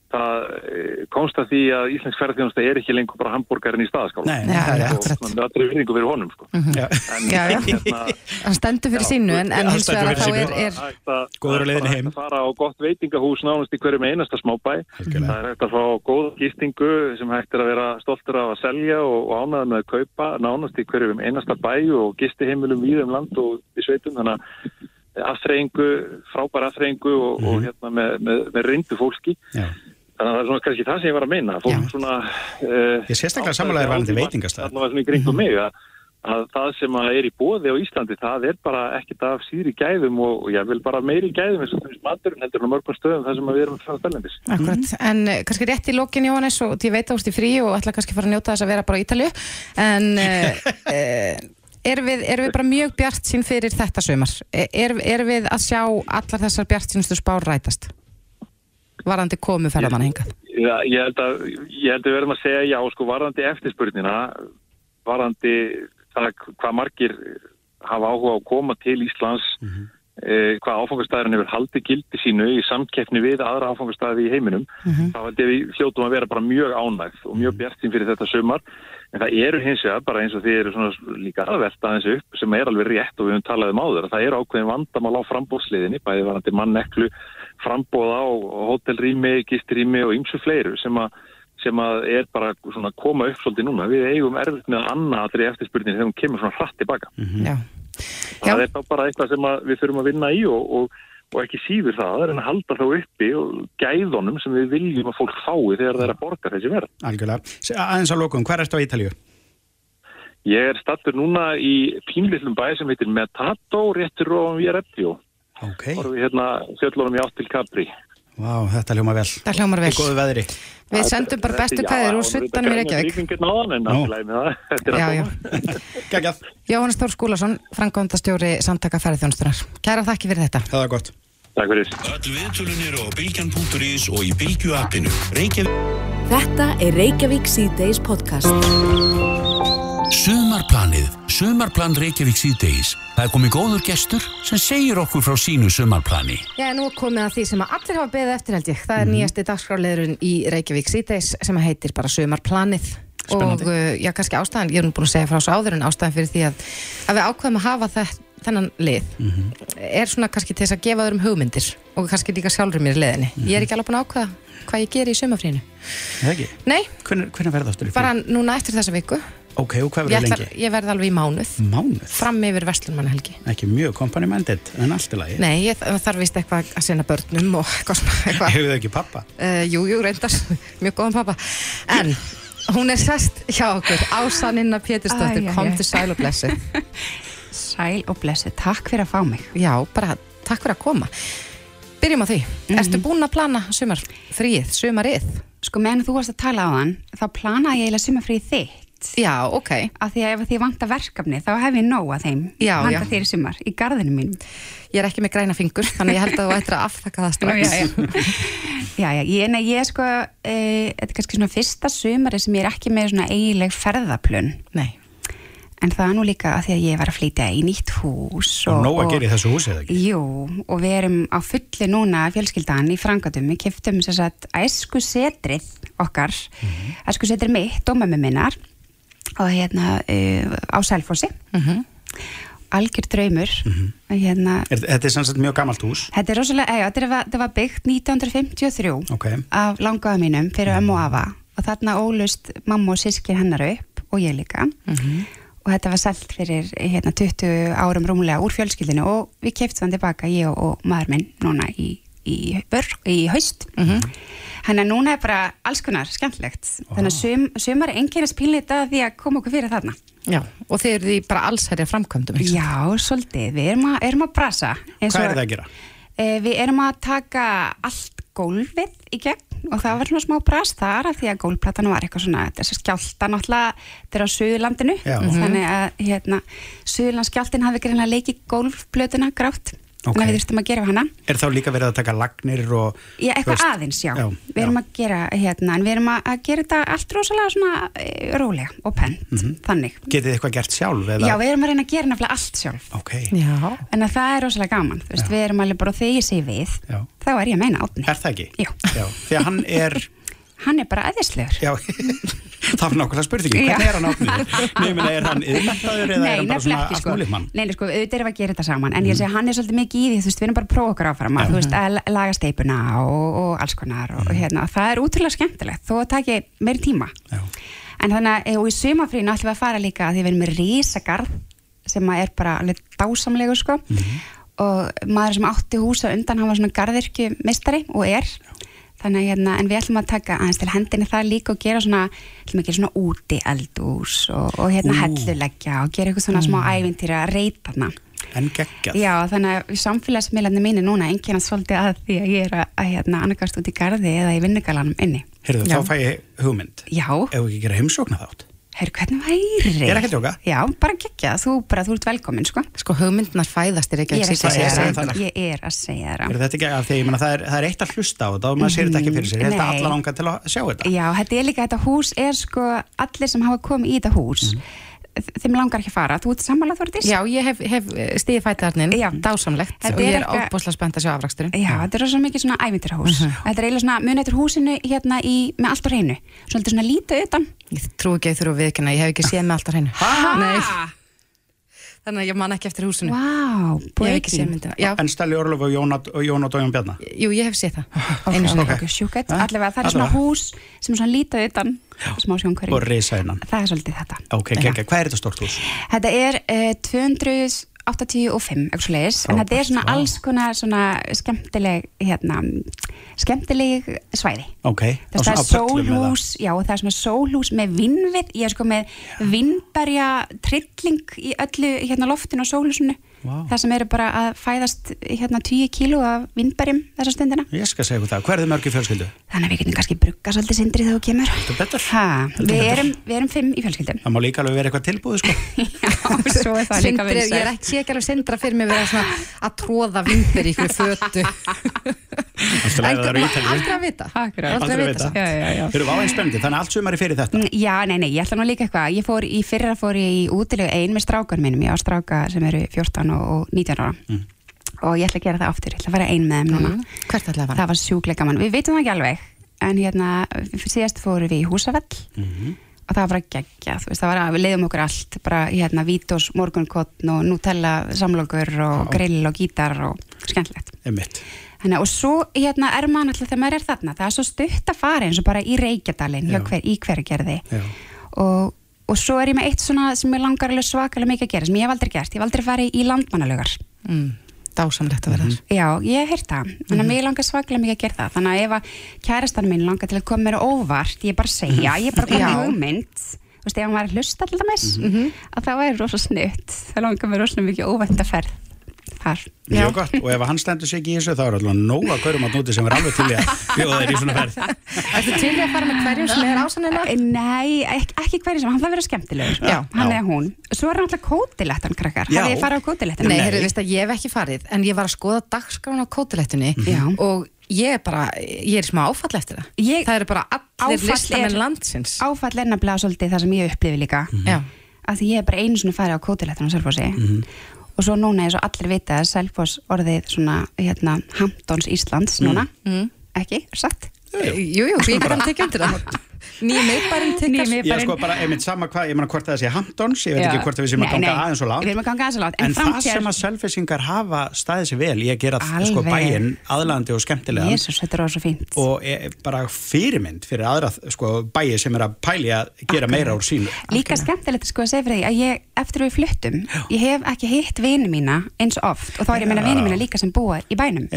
það e, komst að því að Íslensk ferðarþjónusta er ekki lengur bara hambúrgarinn í staðaskála Nei, Já, það er og svona, með allri virðingu fyrir honum sko. Já. en, Já, já. Hérna, hann stendur fyrir Já, sínu en, en hins vegar þá er, er hægt að- Góður á það er heim. að fara á gott veitingahús nánast í hverjum einasta smábæ það er hægt að fá góða gistingu sem hægt er að vera stoltur af að selja og, og ánæða með að kaupa nánast í hverjum einasta bæ og gistiheimilum við um land og í sveitum þannig að aðþreyingu, frábær aðþreyingu og, og hérna með, með, með reyndu fólki Já. Þannig að það er svona kannski það sem ég var að meina fólk Já. svona uh, Ég sérstaklega sammála þér varðandi veitingastað. allavega svona í kringum mig að, að það sem að er í bóði á Íslandi það er bara ekkert af síðri gæðum og, og ég vil bara meiri gæðum eins og þess maturinn heldur en á mörgum stöðum þar sem að við erum að fara spennendis Akkurat, en uh, kannski rétt í lokin Jóhannes og ég veit ert í frí og ætla kannski að fara að njóta þess að vera bara á Ítalju en uh, uh, erum við, erum við bara mjög bjart sín fyrir þetta sömar? Er, erum við að sjá allar þessar bjart sínustu spár rætast? Varandi komu ferðamann hingað? Já, ég held að ég held að við verðum að segja já sko varðandi eftirspurnina varðandi það hvað margir hafa áhuga á að koma til Íslands eh, hvað áfangastæðurinn hefur haldið gildi sínu í samkeppni við aðra áfangastæði í heiminum þá held ég að við hljótum að vera bara mjög ánægð og mjög bjartin fyrir þetta sumar. En það eru hins vegar bara eins og þið eru svona líka að velta aðeins upp sem er alveg rétt og við höfum talað um áður að það eru ákveðin vandamál á frambóðsliðinni bæði varandi manneklu frambóð á hótelrými, gistrými og ymsu fleiru sem að sem að er bara svona að koma upp svolítið núna. Við eigum erfitt með að anna allir eftirspurninni þegar hún kemur svona hratt tilbaka. Já. Það Já. er þá bara eitthvað sem að við þurfum að vinna í og, og, og ekki síður það, það er en að halda þá uppi og gæðunum sem við viljum að fólk fái þegar það er að borga þessi verð. Algjörlega. Aðeins á lokum, hver ertu á Ítalíu? Ég er stattur núna í pínlillum bæ sem heitir Metato, réttur og við Reggio. Ok. Þá erum við hérna fjöllunum í átt til Capri. Vá, þetta hljóma vel. Það hljómar vel. Í góðu veðri. Við sendum bara bestu kæðir úr suttanum í Reykjavík. Náðan, en Nú. allt í lagi með það. Þetta er Já, að já. koma. Gægjað. Jóhannes Þór Skúlason, frangóndastjóri samtaka ferðþjónstunar. Kæra þakki fyrir þetta. Það er gott. Takk fyrir. Öll viðtölun eru á bylgjan.is og í bylgju appinu. Reykjavík. Þetta er Reykjavík síðdeis podcast. Sumarplanið. Sumarplan Reykjavík síðdeis. Það er komið góður gestur sem segir okkur frá sínu sumarplani. Já, nú er komið að því sem að allir hafa beðið eftir held ég. Það er nýjasti dagskráleðurinn í Reykjavík síðdeis sem heitir bara Sumarplanið. Spennandi. Og uh, já, kannski ástæðan, ég er nú búin að segja frá svo áður en ástæðan fyrir því að, að við ákveðum að hafa það, þennan lið er svona kannski til þess að gefa öðrum hugmyndir og kannski líka sjálfur mér í leðinni. Ég er ekki alveg búin að ákveða hvað ég geri í sumafrínu. Það ekki? Nei, Hvernig, hvernig verða aftur í bara frí? núna eftir þessa viku. Ok, og hvað verður lengi? ég verð alveg í mánuð, Mánuð? fram yfir Vestlunmannahelgi. Ekki mjög company-minded, en allt í lagi. Nei, ég það þarf vist eitthvað að sinna börnum og eitthvað. Hefur þau ekki pappa? Uh, jú, jú, reyndar, mjög góðan pappa. En hún er sest hjá okkur, Ásaninna Pétursdóttir, kom til sæl og blessu. Sæl og blessu, takk fyrir að fá mig. Já, bara takk fyrir að koma. Byrjum á því. Ertu búin að plana sumar þrýð, sumarið? Sko meðan þú varst að tala á hann, þá planaði ég eiginlega sumafríð þitt. Já, ok. Af því að ef því vantar verkefni, þá hef ég nóg að þeim. Já, Handa já. þér í sumar, í garðinu mínum. Ég er ekki með græna fingur, þannig ég held að þú ættir að afþakka það strax. já, já. já, ég, nei, ég sko, e, þetta er kannski svona fyrsta sumari sem ég er ekki með svona eiginleg ferðaplun. Nei. En það nú líka að því að ég var að flytja í nýtt hús. Og nóg að gera í þessu húsi, eða ekki? Jú, og við erum á fulli núna fjölskyldan í frangatum, við keftum þess að æsku setrið okkar, Mhm. æsku setrið mitt og mömmu minnar og hérna uh, á Selfossi, Mhm. algjör draumur, Mhm. hérna, Er, þetta er sannsagt mjög gamalt hús. þetta er rosalega, eða, þetta var, þetta var byggt 1953 Ok. af langaða mínum fyrir ömmu og afa og þarna ólust mamma og sískin hennar upp og ég líka og þetta var selt fyrir hérna, 20 árum rúmlega úr fjölskyldinu og við keftum hann tilbaka, ég og, og maður minn núna í, í, bör, í haust. Þannig að núna er bara alls konar skemmtilegt. Þannig að sum, sumar er einkennast pínleita því að koma okkur fyrir þarna. Já, og þeir eru því bara allsherja framkvæmdum, ekki? Já, svolítið, við erum að, erum að brasa Hvað og- er það að gera? Eh, Við erum að taka allt gólfið í gegn og það var svona smá brast þar af því að gólplatan var eitthvað svona, þess að skjálta náttúrulega, er á Suðurlandinu. Já. þannig að hérna, Suðurlandskjáltin hafi greinlega leikið gólfblötuna grátt Ok. þannig að við þurftum að gera hana Er þá líka verið að taka lagnir og... Já, eitthvað veist- aðeins, já. Já, Við erum já. að gera hérna, en við erum að, gera þetta allt rosalega svona e, rólega og pent, þannig. Getið þið eitthvað gert sjálf? Eða? Já, við erum að reyna að gera nefnilega allt sjálf. Ok, Já. En að það er rosalega gaman, þú veist, við erum alveg bara þegar ég sé við, Já. þá er ég að meina átni. er það ekki? Já. Já, því að hann er... Hann er bara aðeinslegur. Já, það var nákvæmlega spurningi. Já. Hvernig er hann? Nei, meni, er hann yðmentaður eða er hann bara svona sko. múlið mann? Nei, nei, sko, auðvitað erum við að gera þetta saman en ég segi, hann er svolítið mikið í því, þú veist, við erum bara að prófa okkar áfram að, þú veist, að laga steipuna og, og alls konar og, hérna, það er útrúlega skemmtilegt þó að taki meiri tíma Já. en þannig að, og í sumafrínu ætlum við að fara líka að því við erum með að þannig að hérna, en við ætlum að taka aðeins til hendinni það líka og gera svona ætlum að gera svona úti eldús og, og hérna Ú. helluleggja og gera eitthvað svona smá ævintýra að reyta hana En geggjað. Já, þannig að samfélagsmiðlarnir mínu núna einkennast svolítið að því að ég er að, að hérna, annarkast út í garði eða í vinnugalanum inni. Heyrðu, Já. þá fæ ég hugmynd. Já, Ef við ekki gera heimsókna þátt. Heyrðu, hvernig væri? Ég er ekki að djóka. Já, bara geggja, þú, bara, þú ert velkomin, sko. Sko, hugmyndnar fæðast er ekki er að segja segja það. Ég er að segja það. Er þetta ekki að því, ég meina, það er, það er eitt að hlusta á þetta og maður sér þetta ekki fyrir sér. Ég held að alla langa til að sjá þetta. Já, þetta er líka, þetta hús er sko, allir sem hafa komið í þetta hús, þeim langar ekki að fara. Þú ert sammálað, Þórdís? Já, ég hef, hef stíði fætaðarnin, dásamlegt og ég er ofbúslega spennt að sjá afraksturinn. Já, þetta er svo mikið svona ævinturhús. Þetta er eiginlega svona munið eftir húsinu hérna í, með allt á hreinu. Svolítið svona lítið utan. Ég trú ekki að ég þurfa að viðkynna, ég hef ekki séð með allt á hreinu. Nei, þannig að ég man ekki eftir húsinu. Vá, Ég hef ekki séð myndina. En Stæli Orlof og Jón og Jón og Dóján Bjarnar. jú, ég hef séð það. Ok, Einu sinni. ok, ok, sjúkett. Ja, Allavega, það er svona hús sem er svona lítið utan, smá Og reysa innan. Það er svolítið þetta. Hvað er þetta stort hús? Þetta er uh, 285, eitthvað leiðis, en þetta er svona Frábært, vá. alls konar svona skemmtileg, hérna, skemmtileg svæði. Ok. Þess, það er sólhús, já, og það er svona sólhús með vinnvið, ég er sko með vinnberja trilling í öllu hérna loftinu og sólhúsinu. Vá. Það sem eru bara að fæðast hérna 10 kíló af vinnberjum þessa stundina. Ég skal segja ykkur það. Hvað er þið mörg í fjölskyldu? Þannig að við getum kannski brugga svolítið sindri þegar þú kemur. Þetta er betur. Ha, við, betur. erum, við erum fimm í fjölskyldum. Það má líka alveg vera eitthvað tilbúið, sko. Já, svo er það líka Sindri, ég er ekki sé ekki alveg sindra fyrir mig vera svona að tróða vindur í ykkur fötu. Er. Aldrei að vita. Aldrei að vita. Já, já, já. Þeir eru váinn spennandi, þannig að allt sumari fyrir þetta. Mm, Já, nei, nei, ég ætla nú líka eitthvað. Ég fór í fyrra fór ég í útilegu ein með strákar mínum. Ég á stráka sem eru 14 og og 19 ára. Og ég ætla að gera það aftur. Ég ætla að fara ein með þeim núna. Mm. Hvert ætlaði að fara? Það var sjúklega gaman. Við veitum það ekki alveg. En hérna, síðast fórum við í Húsafell. Og það var bara geggja, þú veist, það var að við leiðum okkur allt, bara hérna Vítos, morgunkotn og Nutella samlokur og grill og gítar og skemmtilegt. Þannig, og svo hérna er maður alltaf þegar maður er þarna það er svo stutt að fara eins og bara í Reykjadalinn í hvergerði Já. og, og svo er ég með eitt svona sem ég langar alveg svakalega mikið að gera sem ég hef aldrei gert, ég hef aldrei farið í landmannalögar mm, dásamlegt að vera þar. Já, ég hef heyrt það, þannig að mér langar svakalega mikið að gera það. Þannig að ef að kærastan minn langar til að koma mér óvart, ég bara segja ég bara koma Já. með hugmynd. Þú veist, ef hann var að hlusta til dæmis að það væri rosa snutt, það langar mér rosa mikið óvænt að ferð þar. Mjög gott, og ef hann stendur sig ekki í þessu þá er alltaf nóga kaurum að núti sem er alveg til í að bjóða þér í svona ferð. Ertu til í að fara með hverjum sem er ásannina? Nei, ekki, ekki hverju sem, hann það vera skemmtilegur. Já. hann Já. eða hún, svo er hann alltaf kótilettan krakkar, Já. hafið ég farið á kótilettan Nei, Nei. heyrðu, veist að ég hef ekki farið en ég var að skoða dagskrána á kótilettunni Já. og ég er bara, ég er smá áfall eftir það. Ég- það eru bara allir listamenn er- landsins. Áfall er nefnilega svolítið það sem ég upplifi líka. Já, að því ég er bara einu svona farið á kótilettan á Selfossi og svo núna eins og allir vita að Selfoss orðið svona hérna Hamptons Íslands núna. Ekki, er sagt jú, jú, ég kan tekja undir það Nýjum tikkar miðbærin. Ég er sko bara, einmitt sama hvað, ég meina hvort það sé Hamptons, ég veit Já. ekki hvort það við sem að ganga aðeins og langt við erum að ganga aðeins og langt, en En það sem að selfisingar hafa staðið sér vel, ég gera sko Alveg. bæinn aðlandi og skemmtilegan. Jésús, þetta er orðið svo fínt. Og er bara fyrirmynd fyrir aðra sko, bæi sem er að pæli að gera meira úr sínu. Líka skemmtilegt sko að segja fyrir því að ég, eftir við fluttum, ég hef ekki hitt vini mína eins oft. Og þá er ég meina vini mína líka sem búa í bænum.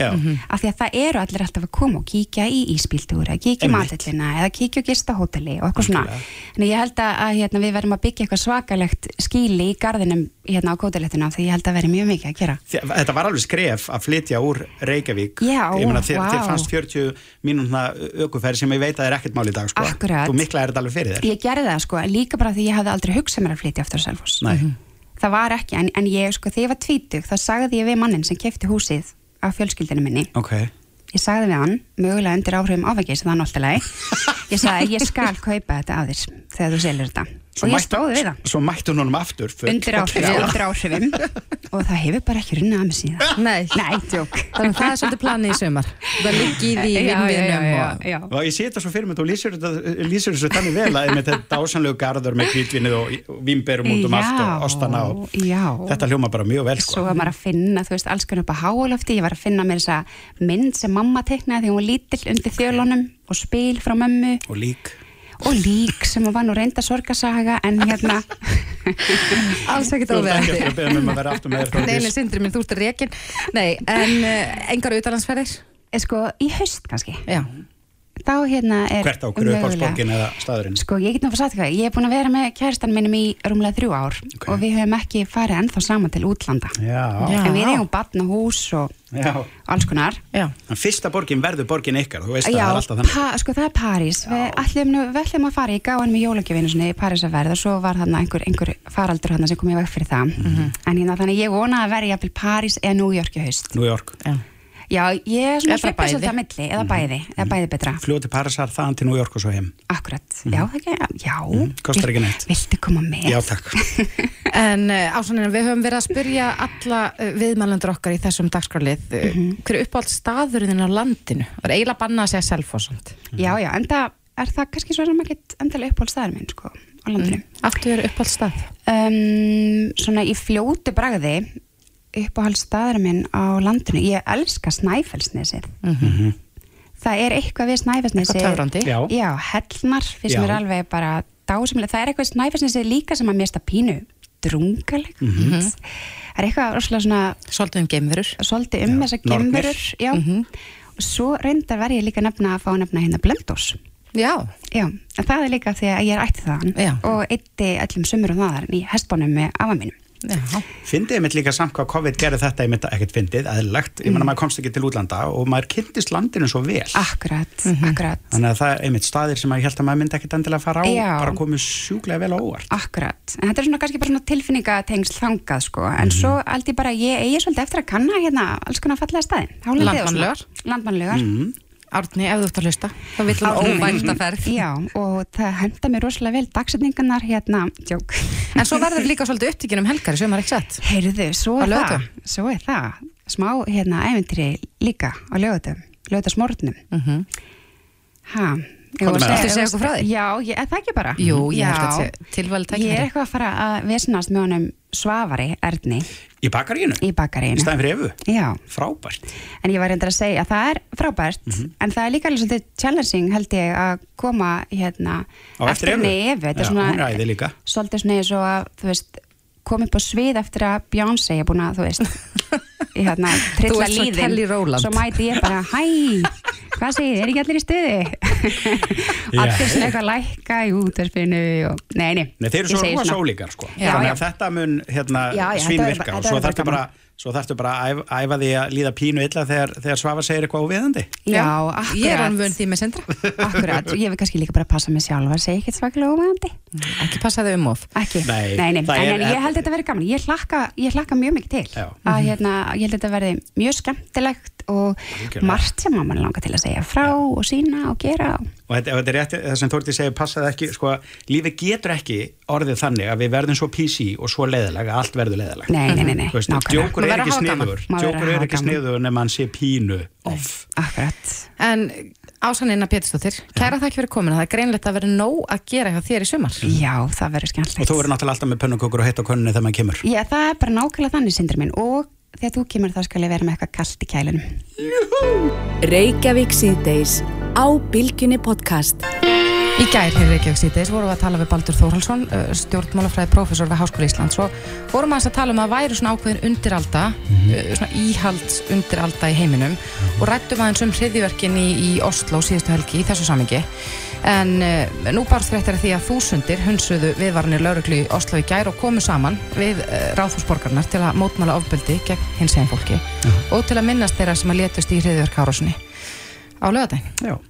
Af því að það eru allir alltaf að koma og kíkja í íspíltúra, kíkja í matillina eða kíkja og gista hóteli og eitthvað svona. En ég held að, hérna, við verðum að byggja eitthvað svakalegt skíli í garðinum hérna á kótilettuna því ég held að verði mjög mikið að gera. Þe- Þetta var alveg skref að flytja úr Reykjavík. Já, Ég meina, þér, vá. þér fannst 40 mínúna ökuferð sem ég veit að er ekkert mál í dag sko. Akkurat. Þú mikla er þetta alveg fyrir þér. Ég gerði það sko, líka bara því ég hafði aldrei hugsað mér að flytja aftur Selfoss. Nei. það var ekki, en, en ég sko, þegar ég var tvítug þá sagði ég við mannin sem kefti húsið af fjölskyldinu minni. Ok, ég sagði við hann, mögulega undir áhrifum áfengis það er náttúrulega ég sagði ég skal kaupa þetta af þér þegar þú selur þetta. Og ég stóði við það. Svo mættu hún aftur undir áhrifum, undir áhrifum. Og það hefur bara ekki runnið að mig síðan. Nei, Nei, þannig að það er svolítið planið í sumar. Það liggi í því í vinnviðnum og. Og ég sé þetta svo fyrir mig, þú lýsir, þessu þannig vel að með þetta dásanlegu garður með kvítvinnið og, og vimberum út um allt og ostana og já. þetta hljóma bara mjög vel Svo sko. var maður að finna, þú veist, alls konar upp á hálofti, ég var að finna mér þessa mynd sem mamma teiknaði þegar hún var lítill undir þjölunum og spil frá mömmu. Og lík. og lík sem var nú reynda sorgasaga en hérna alls ekkert Þú ert ekki að beða um að vera aftur með þér Nei, nei, Þórdís. sindri minn, þú ert rekin Nei, en uh, engar auðalansferðir er sko í haust kannski. Já, þá hérna er Hvert á hverju mögulega- uppáhaldsborgin eða staðurinn? Sko, ég get nú að fara að hvað, ég er búin að vera með kæristan minnum í rúmlega þrjú ár Ok. og við höfum ekki farið ennþá saman til útlanda Já, Já. en við eigum batn og hús og já. alls konar já En fyrsta borgin verður borgin ykkar, þú veist að Já, það er alltaf þannig. sko það er París við ætlum, nú- við ætlum að fara í gáðan með jólagjöfinu í París að verða og svo var þarna einhver, einhver faraldur þarna sem kom ég veg fyrir það Mhm. en hérna þannig ég vona að verða jafnvel París eða New York í haust New York. Já, Já, ég er svona svolítið að milli eða bæði, eða bæði betra. Fljóti Parísar, þaðan til New York og svo heim. Akkurat, já, það ekki, já. Mhm, kostar ekki neitt. Viltu koma með? Já, takk. En uh, ásannina, við höfum verið að spyrja alla uh, viðmælendur okkar í þessum dagskrálið uh, hver er uppáhald staðurinn á landinu? Það er eiginlega bannað að segja selfosand Já, já, en það er það kannski svo sem ekki endilega uppáhald staðar minn, sko, á landinu. Áttu er uppáhald stað? um, Svona í fljótu bragði uppáhald staðar minn á landinu. Ég elska Snæfellsnesið. Það er eitthvað við Snæfellsnesið. Eitthvað töfrandi? Já. Já, hellnar finnst mér alveg bara dásamlega, það er eitthvað Snæfellsnesið líka sem að mér stað pínu drungalegt. Það er eitthvað rosalega svona Svolítið um geimverur. Svolítið um þessa gemurur já. og svo reyndar var ég líka nefna að fá nefna hérna blöndós Já, já, en það er líka því að ég er ættið þaðan Já. og eitti öllum sumurum þaðar í hestbánum með afa mínum Fyndið ég mitt líka samt hvað COVID gerði þetta, ég mitt ekkert fyndið, eðlilegt, ég menna maður komst ekki til útlanda og maður kynntist landinu svo vel. akkurat, akkurat. Þannig að það er einmitt staðir sem ég held að maður myndi ekkert endilega fara á, Já. bara komið sjúklega vel á óvart. Akkurat, en þetta er svona kannski bara svona tilfinningatengsl þangað sko, en svo held ég bara að ég eigi svolítið eftir að kanna hérna alls konar fallega staðin Landmannalaugar. Landmannlegar Árni, ef þú ert að hlusta. Þá vill hún Árni. óvænta ferð. Já, og það henda mér rosalega vel dagsetningarnar hérna, tjók En svo verður líka svolítið upptíkin um helgar sem er ekki sett Heyrðu, svo er það, svo er það. Smá hérna æventýri líka á lögutum, lögutasmórnum mm ha, Ég var að segja okkur frá því? Já, ég, er það ekki bara? Jú, ég held að þetta sé tilvæli Ég er eitthvað að fara að vesnast með honum Svavari Erni Í bakaríinu? í Í bakaríinu. staðin fyrir Evu? Já, Frábært. en ég var reyndar að segja að það er frábært, Mhm. en það er líka alveg svolítið challenging held ég að koma hérna Á eftir Evu. Þetta er Já, svona hún er æði líka. svolítið svona eins og að, þú veist, koma upp á svið eftir að Beyoncé er búin að, þú veist, í hérna, Þú trilla ert svo líðin. Kelly Rowland. Svo mæti ég bara, hæ, hvað segir, þið, er ekki allir í stuði? allir svona eitthvað lækka í útverfinu og, nei, nei. Nei, þeir eru svo segi rosa svona. ólíkar sko. Já, Þannig já. að þetta mun hérna, Já, já, verður- og svo þarftu bara, svo þarftu bara að æfa, æfa því að líða pínu illa þegar, þegar Svafa segir eitthvað óviðandi. Já, Ég er hann akkurat. vön því með sindra. Akkurat, ég vil kannski líka bara passa mig sjálf að segja ekkert svakalega ómæðandi. Ekki passa þau um of. Ekki, Nei, nei, nei, en, er- en ég held þetta verði gaman. Ég hlakka, ég hlakka mjög mikið til. Já. Að hérna, ég held þetta verði mjög skemmtilegt og Algjörlega. margt sem mann langar til að segja frá og sína og gera. Og þetta, þetta er rétt, það sem Þórti segir, passaði ekki, sko, lífi getur ekki orðið þannig að við verðum svo PC og svo leiðilega, að allt verður leiðilega. Nei, nei, nei, nei, Þú veist, nákvæmlega. djókur er ekki sniður, djókur er ekki sniður nema hann sé pínu off. Akkurat. En Ásanina Pétursdóttir, kæra þakki fyrir komuna. Það er greinlegt að vera nóg að gera hjá þér í sumar. Já, það verður skemmtilegt. Og þú verður náttúrulega alltaf með pönnukökur og heitt á konunni þegar maður kemur. Já, það er bara nákvæmlega þannig, sindur minn. Og þegar þú kemur þá skal ég vera með eitthvað kalt í kælinum. Reykjavík síðdeis á Bilginni podcast. Í gær hér í Reykjavík síðdeis vorum við að tala við Baldur Þórhalsson, uh, stjórnmálafræði prófessor við Háskóla Íslands og vorum að tala um að væri svona ákveðin undiralda, uh, svona íhalds undiralda í heiminum og rættum aðeins um hriðjverkin í, í Oslo síðustu helgi í þessu samingi. En uh, nú barst að því að þúsundir hunsuðu viðvarnir lauruglu í Oslo í gær og komu saman við ráðhúsborgarnar til að mótmála ofbeldi gegn hins eginn fólki og til að minnast þeirra sem að létust í hriðjverkárásinni á lögadaginn.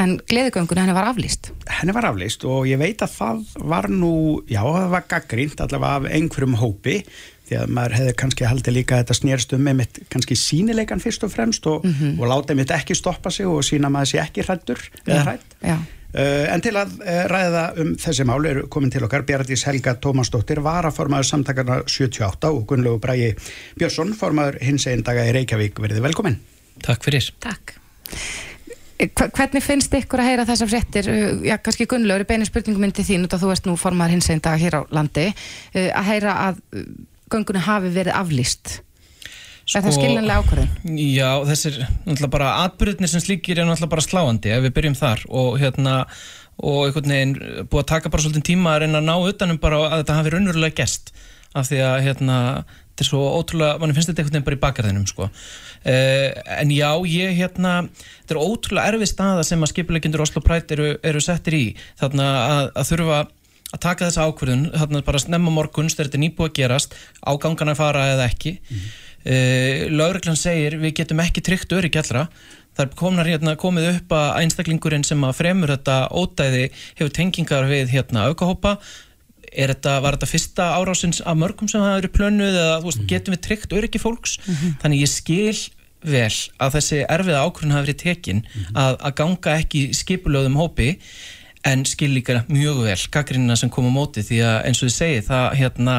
En gleðigöngun henni var aflýst. henni var aflýst og ég veit að það var nú, já það var gaggrínt allavega af einhverjum hópi því að maður hefði kannski haldið líka að þetta snerst um einmitt kannski sínileikan fyrst og fremst og, og láta einmitt ekki stoppa sig og sína maður sé ekki hrættur eða hrætt. Já. Uh, en til að uh, ræða um þessi mál eru komin til okkar Björndís Helga Tómasdóttir varaformaður samtakarna 78 og Gunnlegu Bræi Björnsson, formaður hins einn daga í Reykjavík, verið velkomin. Takk fyrir. Takk. Hvernig finnst ykkur að heyra þessar fréttir, Uh, já kannski Gunnlaugur, í beinu spurningum myndi þín út að þú ert nú formar hins einn dag hér á landi, uh, að heyra að uh, göngunni hafi verið aflýst. Er það Sko- skiljanlega ákvörðun? Já, þessir, náttúrulega bara atbyrðinir sem slíkir er náttúrulega bara sláandi ef við byrjum þar og hérna og einhvern veginn búið að taka bara svolítið tíma að reyna að ná utanum bara að þetta hafi raunverulega gest af því að hérna þetta er svo ótrúlega, mann finnst þetta einhvern veginn bara í bakgarðinum sko. Uh, en já, ég hérna þetta er ótrúlega erfið staða sem að skipulegjundur Oslo Pride eru, eru settir í. Þarna að, að þurfa að taka þessa ákvörðun, þarna bara snemma morguns þegar þetta er nýbúið að gerast ágangan að fara eða ekki. Mm Lögreglan segir við getum ekki tryggt öryggi allra. Það er komnar, hérna, komið upp að einstaklingurinn sem að fremur þetta ódæði hefur tengingar við hérna aukahópa þetta, var þetta fyrsta árásins af mörgum sem það eru plönuð eða veist, getum við tryggt öryggi fólks? Þannig ég skil vel að þessi erfiða ákvörðun hafi verið tekin að, að ganga ekki skipulöðum hópi en skil líka mjög vel gaggrínina sem kom á móti því að eins og þið segið það hérna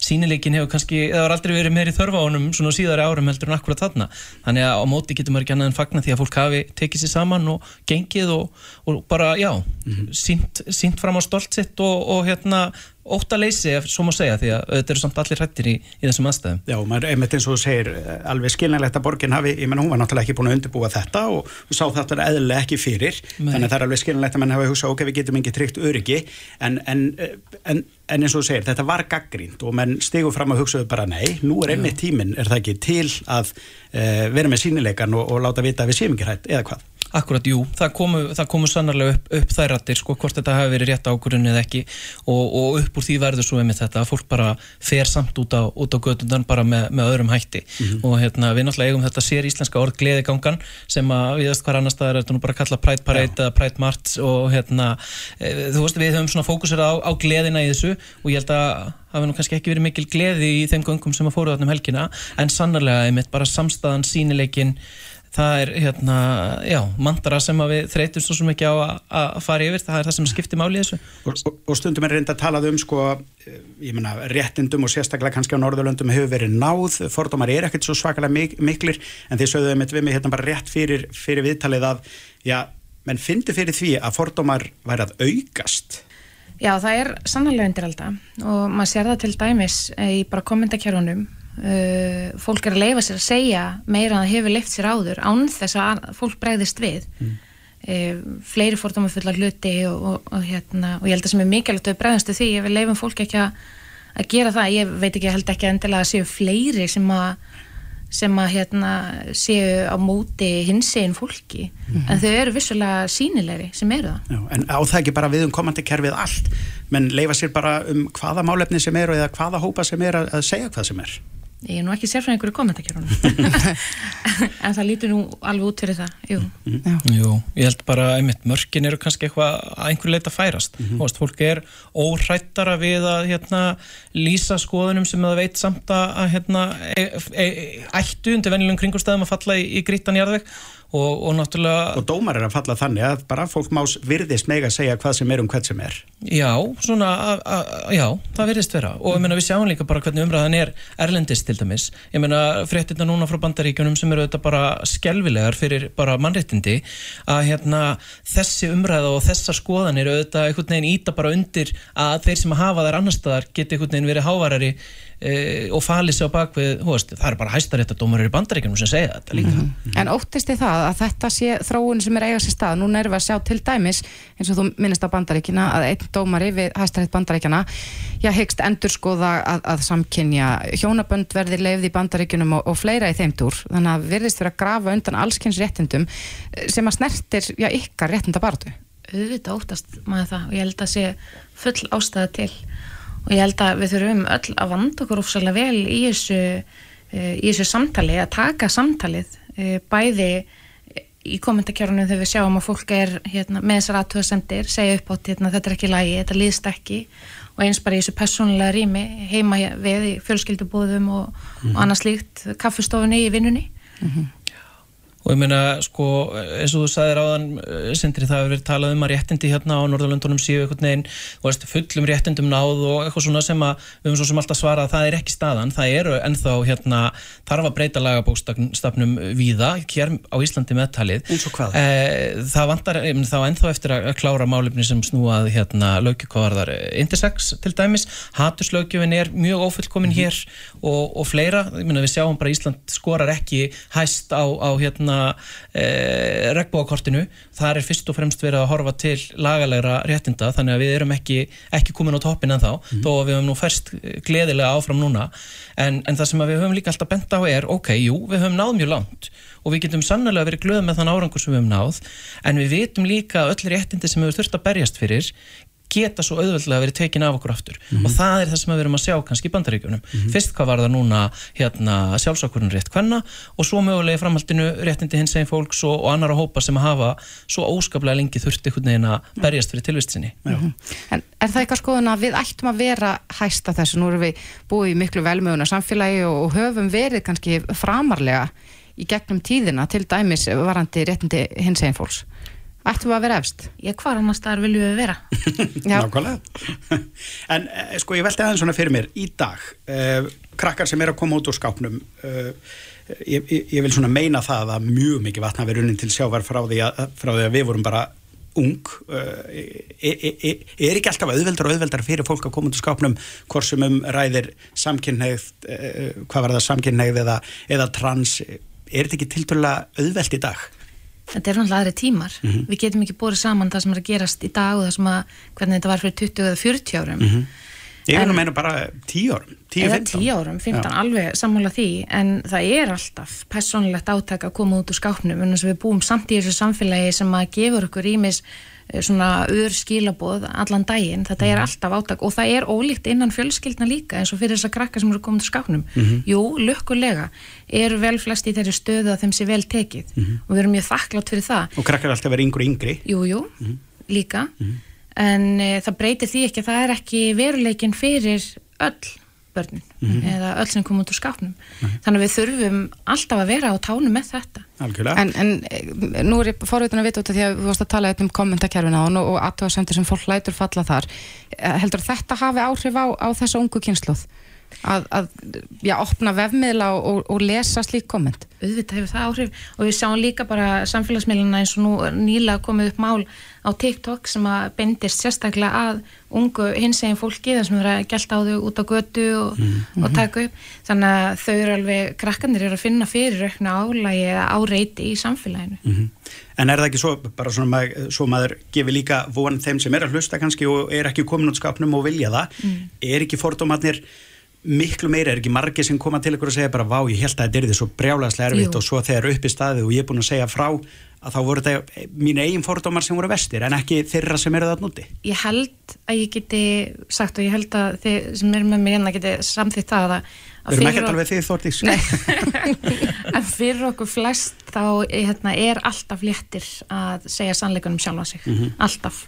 sínileikin hefur kannski, það var aldrei verið meiri þörfa á honum svona síðari árum heldur en akkurat þarna. Þannig að á móti getur maður ekki annað en fagna því að fólk hafi tekið sér saman og gengið og, og bara, já sínt, sínt fram á stolt sitt og, og hérna óttaleysi, svo má segja því að þetta eru samt allir hrættir í, í þessum aðstæðum. Já, maður einmitt eins og þú segir eh, alveg skilnilegt að borgin hafi, ég menna hún var náttúrulega ekki búin að undirbúa þetta og, sá þetta eðlilega ekki fyrir. Nei. þannig að það er alveg skilnilegt að mann hafi hugsað ok, við getum ekki tryggt öryggi. En, en, en, en eins og þú segir, þetta var gaggrínt og menn stigu fram að hugsaðu bara nei, nú er einmitt tíminn, er það ekki til að uh, vera með sínileikan og, og láta vita að við séum ekki hrætt, eða hvað Akkurat, jú, það komu, það komu sannarlega upp, upp þær rættir, sko, hvort þetta hafi verið rétt ákvörðun eða ekki. Og, og upp úr því verður svo með þetta að fólk bara fer samt út á, á götundan bara með, með öðrum hætti. Og hérna, við náttúrulega eigum þetta sér íslenska orð gleðigangan sem að við veist hvar annar staðar er þetta nú bara að kalla Pride Parade eða Pride March og hérna, e, þú veist við höfum svona fókusir á, á gleðina í þessu og ég held að hafi nú kannski ekki verið mikil gleði í þeim göngum sem að fóru þarna um helgina. En sannarlega einmitt bara samstæðan, sínileikin það er hérna, já, mandara sem að við þreytum svo sem ekki á að, að fara yfir, það er það sem skiptir máli í þessu. Og, og, og stundum er reynda að talað um sko, eh, ég menna, réttindum og sérstaklega kannski á Norðurlöndum hefur verið náð. Fordómar er ekkert svo svakalega mik miklir en þeir sögðu með við mig hérna bara rétt fyrir, fyrir viðtalið að já, menn fyndi fyrir því að fordómar væri að aukast. Já, það er sannlega undir alltaf og maður sér það til dæmis eh, í bara kommentarkerfunum uh, fólk er að leifa sér að segja meira en það hefur leift sér áður án þess að fólk bregðist við mm. uh, fleiri fordóma fulla hluti og, og, og, hérna, og ég held að sem er mikilvægt að við bregðastu því ef við leifum fólk ekki að, að gera það, ég veit ekki, ég held ekki endilega að séu fleiri sem að sem að hérna séu á móti hinsegin fólki mm -hmm. en þau eru vissulega sínilegri sem eru það. Já, en á það ekki bara við um komandi kerfið allt, menn leifa sér bara um hvaða málefni sem eru eða hvaða hópa sem er að segja hvað sem er? Ég er nú ekki sérfræðingur í kommentarkerunum en það lítur nú alveg út fyrir það Jú, mm. Jú ég held bara einmitt mörkin eru kannski eitthvað að einhver leita færast. Mm -hmm. Óst, fólk er óhrættara við að hérna, lýsa skoðunum sem það veit samt að hérna, e, e, e, ættu undir vennilegum kringumstæðum að falla í, í grítan jarðveg og, og náttúrulega og dómar er að falla þannig að bara fólk má virðist meg að segja hvað sem er um hvað sem er. Já, svona, a, a, já, það virðist vera. Og ég meina við sjáum líka bara hvernig umræðan er erlendist til dæmis, ég meina fréttina núna frá bandaríkjunum sem eru þetta bara skelvilegar fyrir bara mannréttindi að hérna þessi umræða og þessar skoðanir auðvitað einhvern veginn íta bara undir að þeir sem hafa þær annar staðar geti einhvern veginn verið hávarari e, og falið sér á bakvið, hóast, það er bara hæstaréttadómarir í bandaríkjum sem segja þetta líka. Mm -hmm. En óttist þið það að þetta sé þróun sem er eigað sér stað, núna erum við að sjá til dæmis eins og þú minnist á bandaríkina að einn dómari við hæstarétt bandaríkjana já, hegst endur skoða að, að samkynja hjónabönd verði leifð í bandaríkunum og, og fleira í þeim túr, þannig að virðist fyrir að grafa undan allskynns réttindum sem að snertir, já, ykkar réttindabartu. Auðvitað óttast maður það og ég held að sé full ástæða til og ég held að við þurfum öll að vanda okkur ofsalega vel í þessu, eh, í þessu samtali, að taka samtalið eh, bæði í kommentarkjörunum þegar við sjáum að fólk er hérna, með þessar aðtöðasendir, segja upp átt hérna, þetta er ekki lægi, þetta líðst ekki. Og eins bara í þessu personlega rými heima við í fjölskyldubóðum og, mm -hmm. og annars líkt kaffustofunni í vinnunni. Mm -hmm og ég meina sko eins og þú sagðir áðan eh, sindri það hefur verið talað um að réttindi hérna á Norðalundunum séu eitthvað neginn veist, fullum réttindum náð og eitthvað svona sem að við höfum svo sem alltaf svarað að það er ekki staðan það eru ennþá hérna þarf að breyta lagabókstafnum víða hér á Íslandi meðtalið eins og hvað? E, það vantar þá ennþá eftir að klára málefni sem snúað hérna lögjökvarðar intersex til dæmis hatuslögjöfin er mjög ofullkomin mm -hmm. hér og, og hérna hérna e, regnbóakortinu, það er fyrst og fremst verið að horfa til lagalegra réttinda þannig að við erum ekki, ekki komin á toppin en þá, mm. þó að við höfum nú færst gleðilega áfram núna, en, en það sem við höfum líka alltaf bent á er, ok, jú, við höfum náð mjög langt og við getum sannlega verið glöð með þann árangur sem við höfum náð, en við vitum líka öll réttindi sem við þurfum að berjast fyrir geta svo auðvöldlega verið tekin af okkur aftur mm -hmm. og það er það sem við erum að sjá kannski í bandaríkjunum. Mm -hmm. Fyrst hvað var það núna hérna, sjálfsákurinn rétt hvenna og svo mögulega í framhaldinu réttindi hins eginn fólks og, og annar að hópa sem að hafa svo óskaplega lengi þurfti einhvern veginn að berjast fyrir tilvistinni. Mm -hmm. En er það eitthvað skoðun að við ættum að vera hæsta þessu? Nú erum við búið í miklu velmöguna samfélagi og, og höfum verið kannski framarlega í gegnum tíðina til dæmis varandi réttindi hins eginn fólks. Ættum við að vera efst? Já, hvað annars þar viljum við vera? Nákvæmlega. en eh, sko ég veldi aðeins svona fyrir mér, í dag, uh, krakkar sem er að koma út úr skápnum, uh, ég, ég vil svona meina það að mjög mikið vatna verið unnin til sjávar frá því að, frá því að við vorum bara ung, uh, er, er, er ekki alltaf auðveldar og auðveldar fyrir fólk að koma út úr skápnum, hvorsum um ræðir samkynneið, hvað var það samkynneið eða, eða trans, er þetta ekki tilturlega auðveld í dag? Þetta er náttúrulega aðri tímar mm -hmm. við getum ekki búið saman það sem er að gerast í dag og það sem að, hvernig þetta var fyrir 20 eða 40 árum mm -hmm. Ég vil nú meina bara 10 árum 10-15 árum, 15, Já. alveg sammála því en það er alltaf personlegt átæk að koma út úr skápnum en þess að við búum samt í þessu samfélagi sem að gefur okkur ímis svona ur skilaboð allan daginn, þetta er mhm. alltaf átak og það er ólíkt innan fjölskyldna líka eins og fyrir þess að krakka sem eru komið til skáknum mm -hmm. jú, lukkulega, eru vel flest í þeirri stöðu að þeim sé vel tekið mm -hmm. og við erum mjög þakklátt fyrir það og krakkar alltaf verið yngri yngri jú, jú, mm -hmm. líka mhm. en e, það breytir því ekki að það er ekki veruleikin fyrir öll börnin mm -hmm. eða öll sem kom út úr skápnum mm -hmm. þannig að við þurfum alltaf að vera á tánu með þetta en, en eh, nú er ég forvitin að vita út af því að við varst að tala um kommentarkerfina og, og aðtöðasendir sem fólk lætur falla þar eh, heldur þetta hafi áhrif á, á þessa ungu kynsluð að, að já, opna vefmiðla og, og, og lesa slík komment auðvitað hefur það áhrif og við sjáum líka bara samfélagsmiðluna eins og nú nýlega komið upp mál á TikTok sem að bendist sérstaklega að ungu hinsegin fólki þar sem eru að gelta á þau út á götu og, Mhm. og taka upp þannig að þau eru alveg, krakkandir eru að finna fyrir aukna álægi eða áreiti í samfélaginu Mhm. En er það ekki svo, bara svona maður, svo maður gefi líka von þeim sem er að hlusta kannski og er ekki komin út skapnum og vilja það, Mm. er ekki fordómatnir miklu meira, er ekki margir sem koma til ykkur og segja bara, vá, ég held að þetta er því svo brjálæslega erfitt Jú. og svo þegar upp í staði og ég er búin að segja frá að þá voru þetta mín eigin fordómar sem voru vestir en ekki þeirra sem eru það núti. ég held að ég geti sagt og ég held að þið sem eru með mig hérna geti samþýtt það að, að Við erum ekkert alveg því þórtís. en fyrir okkur flest þá hérna, er alltaf léttir að segja sannleikunum sjálfa sig Mhm. alltaf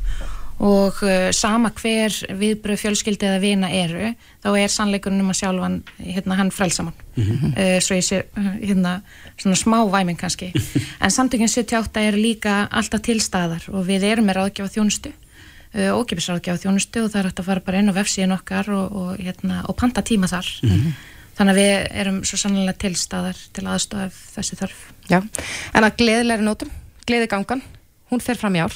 og uh, sama hver viðbröð fjölskyldi eða vina eru þá er sannleikunum að sjálfan hérna, hann frelsamann Mhm. uh, svo ég sé uh, hérna, svona smá væming kannski en samtökinn 78 eru líka alltaf tilstaðar og við erum með ráðgjafa þjónustu uh, ókipis ráðgjafa þjónustu og það er hægt að fara bara inn á vefsíðin okkar og, og, hérna, og panta tíma þar Mhm. þannig að við erum svo sannlega tilstaðar til aðstofa ef þessi þörf Já, en að gleðilegri nótum, gleðigangan, hún fer fram í ár.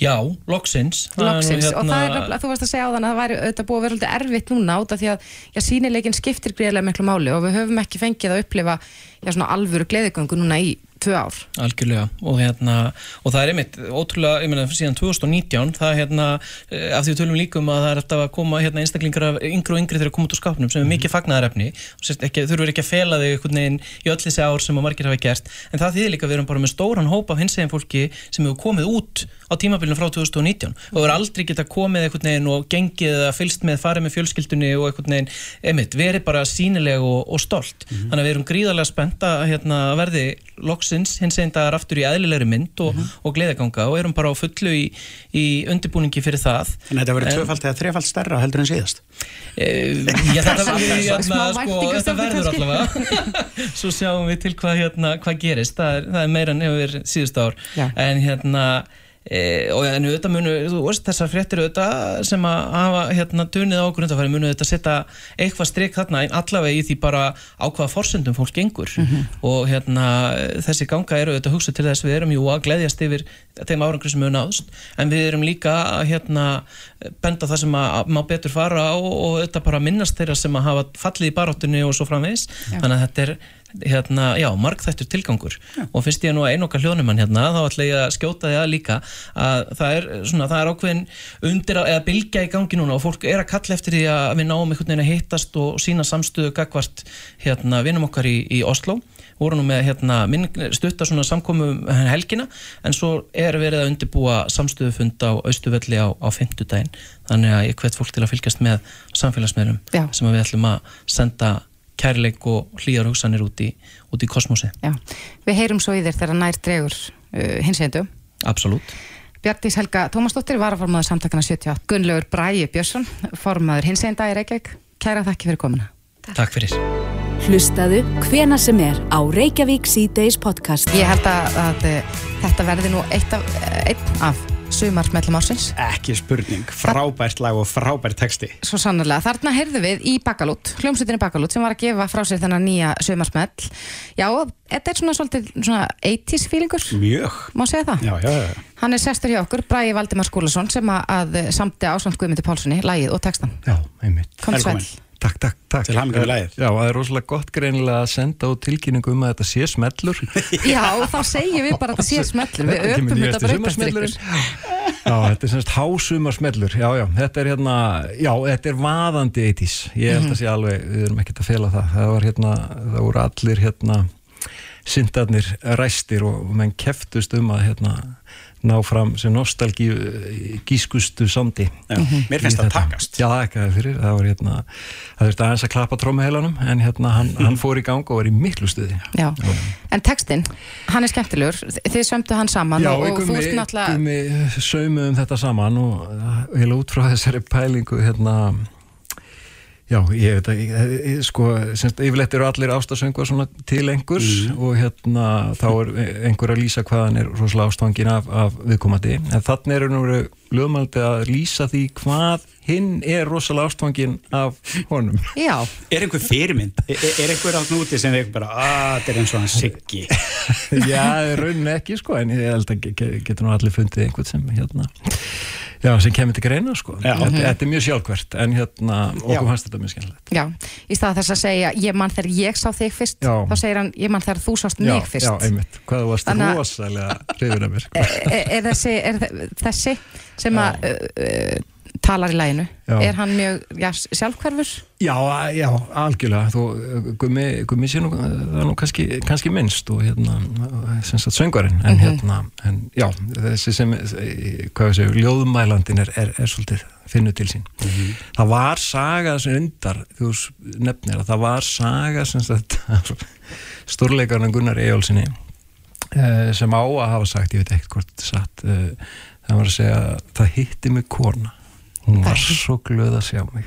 Já, loksins. Loksins, og það er hérna- þú varst að segja á þann að það væri auðvitað búið að vera alltaf erfitt núna út af því að já, sínileikin skiptir greiðlega miklu máli og við höfum ekki fengið að upplifa já, svona alvöru gleðigöngu núna í tvö ár. Algjörlega og hérna og það er einmitt ótrúlega, ég meina síðan 2019 það er hérna, eh, af því við tölum líka um að það er alltaf að koma hérna einstaklingar af yngri og yngri þegar að koma út úr skápnum sem er mikið fagnaðarefni og þurfur ekki að fela þig einhvern veginn í öll þessi ár sem að margir hafa gert en það þýðir líka að við erum bara með stóran hóp af hinsegin fólki sem hefur komið út á tímabilinu frá 2019 og hefur aldrei geta komið einhvern veginn og gengið eða fylst með, farið með fjölskyldunni og einhvern veginn, einmitt, verið bara sínileg og, og stolt. Þannig að við erum gríðarlega spennt að hérna, verði loksins hins einn dagar aftur í eðlilegri mynd og, og gleðaganga og erum bara á fullu í, í undirbúningi fyrir það. En þetta verður En- tvöfalt eða þrefalt stærra heldur en síðast. Eh, Já, þetta, verður, hérna, sko, verður allavega Svo sjáum við til hvað, hérna, hvað gerist það er, það er meira en hefur verið síðust ár Já. en hérna e, og en auðvitað munu, þú veist, þessar fréttir auðvitað sem að hafa hérna dunið á okkur undanfæri munu auðvitað setja eitthvað strik þarna en allavega í því bara á hvaða forsendum fólk gengur. Og hérna þessi ganga eru auðvitað hugsað til þess við erum jú að gleðjast yfir þeim árangri sem hefur náðst en við erum líka að hérna benda það sem að má betur fara á og auðvitað bara minnast þeirra sem að hafa fallið í baráttunni og svo framvegis. Já. þannig að þetta er hérna, já, margþættur tilgangur. Og finnst ég nú að einoka hljónumann hérna þá ætla ég að skjóta því að líka að það er svona, það er ákveðin undir að, eða bylgja í gangi núna og fólk er að kalla eftir því að við náum einhvern veginn að hittast og sína samstöðu gagvart hérna vinnum okkar í, í Oslo. Voru nú með hérna minn, stutta svona samkomu um helgina en svo er verið að undirbúa samstöðufund á Austuvelli á, á fimmtudaginn. Þannig að ég hvet fólk til að fylgjast með samfélagsmiðlum Já. sem við ætlum að senda kærleik og hlýjar hugsanir út í, út í kosmosi. Já, við heyrum svo í þér þegar nær dregur uh, hins eindu. Absolutt. Bjartís Helga Tómasdóttir, varaformaður samtakana 78, Gunnlaugur Bræi Björnsson, formaður hins einda í Reykjavík. Kæra þakki fyrir komuna. Takk fyrir. Hlustaðu hvena sem er á Reykjavík C-Days podcast. Ég held að, að uh, þetta verði nú eitt af, einn af sumarsmellum ársins. Ekki spurning, frábært lag og frábært texti. Svo sannarlega. Þarna heyrðu við í Bakalút, hljómsveitinni Bakalút sem var að gefa frá sér þennan nýja sumarsmell. Já, þetta er svona svolítið svona 80s feelingur, Mjög. má segja það. Já, já, já. Hann er sestur hjá okkur, Bræi Valdimar Skúlason sem að, samti ásvand Guðmundi Pálssoni, lægið og textan. Já, einmitt. Kom. Takk, takk, takk. Til hamingju með lagið. Já, það er rosalega gott greinilega að senda út tilkynningu um að þetta sé smellur. Já, þá segjum við bara að þetta sé smellur. Við öpum þetta ykkur. Já, þetta er semst hásumar smellur. Já, já, þetta er hérna, já, þetta er vaðandi 80s. Ég held Mhm. að sé alveg, við erum ekkert að fela það. Það var hérna, það voru allir hérna syndarnir ræstir og menn keftust um að hérna ná fram sem nostalgí gískustu sandi. Já, mér finnst það takast. Já, ekki fyrir, það var hérna það þurfti aðeins að klappa trómuheilanum en hérna hann, hann fór í gang og var í miklu stuði. Já, en textin, hann er skemmtilegur, þið sömdu hann saman Já, og, við og þú ert náttúrulega, gummi saumuðum þetta saman og heila út frá þessari pælingu hérna Já, ég veit að, ég- ég- sko, semst, yfirleitt eru allir ástasöngur svona til einhvers Mhm. og hérna, þá er einhver að lýsa hvað hann er rosalega ástangin af, af viðkomandi, en þannig eru nú lögmaldi að lýsa því hvað hinn er rosalega ástangin af honum. Já. Er einhver fyrirmynd? Er, er einhver átt núti sem er bara, að þetta er eins og hann Siggi? Já, raunin ekki, sko, en ég held að ge- ge- getur nú allir fundið einhvern sem, hérna, já, sem kemur til greina, sko. Já. Þetta, þetta er mjög sjálfkvært, en hérna, okkur Já. fannst þetta mjög skemmtilegt. Já, í stað þess að segja ég mann þegar ég sá þig fyrst Já. þá segir hann ég mann þegar þú sást mig fyrst Já, einmitt, hvað varst Þannig að- rosalega hrifin af mér, sko. er, er, þessi, er þe- þessi sem að talar í læginu Já. er hann mjög já, sjálfhverfur? Já, já, algjörlega þú, gummi, gummi sé nú það er nú kannski, kannski minnst og hérna sem sagt söngvarinn en Mhm. hérna, en já, þessi sem hvað við segjum, ljóðumælandin er, er, er svolítið finnu til sín það var saga sem undar þú nefnir að það var saga sem sagt stórleikarinn Gunnar Eyjólfsinni eh, sem á að hafa sagt, ég veit ekkert hvort satt eh, það var að segja, það hitti mig kona hún var svo glöð að sjá mig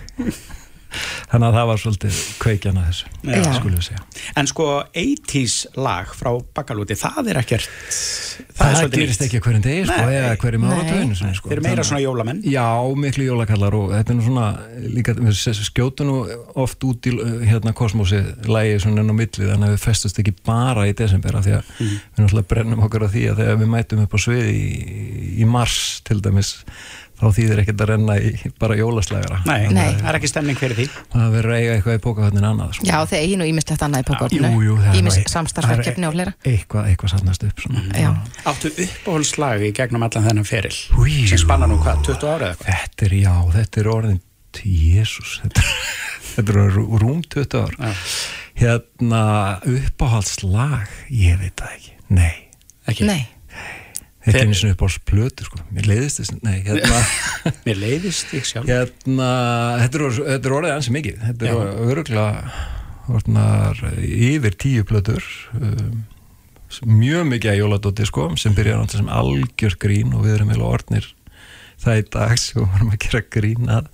þannig að það var svolítið kveikjan að þessu, Já. skulum við segja En sko 80s lag frá Bakalúti, það er ekkert það, svolítið gerist ekki hverjum degi sko, eða hverjum áratöðinu sko. Þeir eru meira svona jólamenn. já, miklu jólakallar og þetta er nú svona líka, við s- skjótum nú oft út í uh, hérna kosmosi lægi svona enn á milli þannig að við festust ekki bara í desember af því að Mm. við náttúrulega brennum okkur á því að þegar við mætum upp á sviði í, í mars til dæmis þá þýðir ekkert að renna í bara jólaslægara. Nei, Nei. það er ekki stemning fyrir því. Það verður eiga eitthvað í pókahotnin annað sko. Já, þeir eigi nú ímislegt annað í jú, jú, pókortinu það er Ímis samstarfverkefni og fleira. eitthvað, eitthvað sannast upp svona. Já, Áttu uppáhaldslag í gegnum allan þennan feril? Új, sem spanna nú hvað, 20 ára eða eitthvað? Þetta er, já, þetta er orðin Jésús, þetta, þetta er rúm 20 ár. Já. Hérna, uppáhaldslag? Ég veit það ekki, nei. Ekki? nei Er eins og uppáhaldsplötu, sko. Mér leiðist þess, nei, hérna Mér leiðist ég sjálf Hérna, þetta er, þetta er orðið ansi mikið. Þetta er öruglega yfir tíu plötur um, mjög mikið að jóladóti sko, sem byrjar náttúrulega sem algjör grín og við erum eiginlega orðnir það í dag sem við varum að gera grín að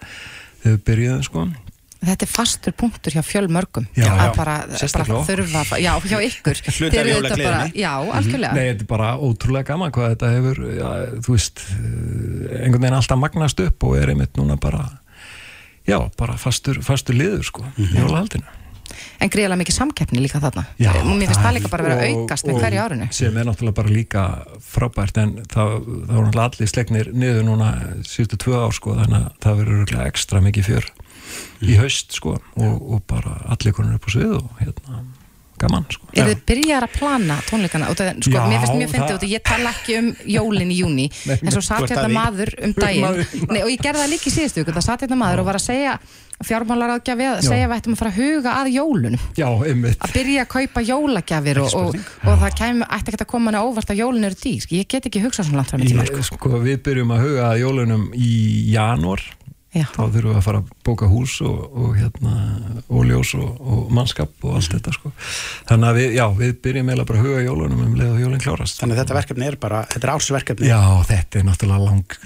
við byrjuðum sko Þetta er fastur punktur hjá fjölmörgum. Já, að já. bara, bara þurfa Já, hjá ykkur. Þetta jólagleðinni. bara- Já, algjörlega. Nei, þetta er bara ótrúlega gaman hvað þetta hefur, já, þú veist, eh, einhvern veginn alltaf magnast upp og er einmitt núna bara, já, bara fastur, fastur liður, sko, í jólahaldinu. En greiðlega mikið samkeppni líka þarna. Já, og mér finnst það líka bara að vera aukast með hverju árinu. sem er náttúrulega bara líka frábært en það, það voru náttúrulega allir slegnir niður núna síðustu tvö ár sko þannig að það verður ekstra mikið fjör í haust sko og, og bara allir konur upp á svið og hérna gaman sko. Er þið byrjar að plana tónleikana? Af, sko, Já, mér finnst mjög fyndið það- út af, ég tala ekki um jólin í júni en svo satt hérna að maður um daginn. Nei, og ég gerði það líka í síðustu viku, það satt hérna maður og var að segja fjármálaráðgjafi að Já. segja að við ættum að fara að huga að jólunum. Já, einmitt. Að byrja að kaupa jólagjafir og, og, og það kæm, ætti ekki að koma hana óvart að jólun eru dýr, ég get ekki hugsað svona langt fram í tíma sko, við byrjum að huga að jólunum í janúar Já. þá þurfum við að fara að bóka hús og, og hérna, og ljós og, og mannskap og allt þetta sko. Þannig að við, já, við byrjum eiginlega bara að huga jólunum um leið og jólinn klárast. Þannig að þetta verkefni er bara, þetta er ársverkefni. Já, þetta er náttúrulega lang,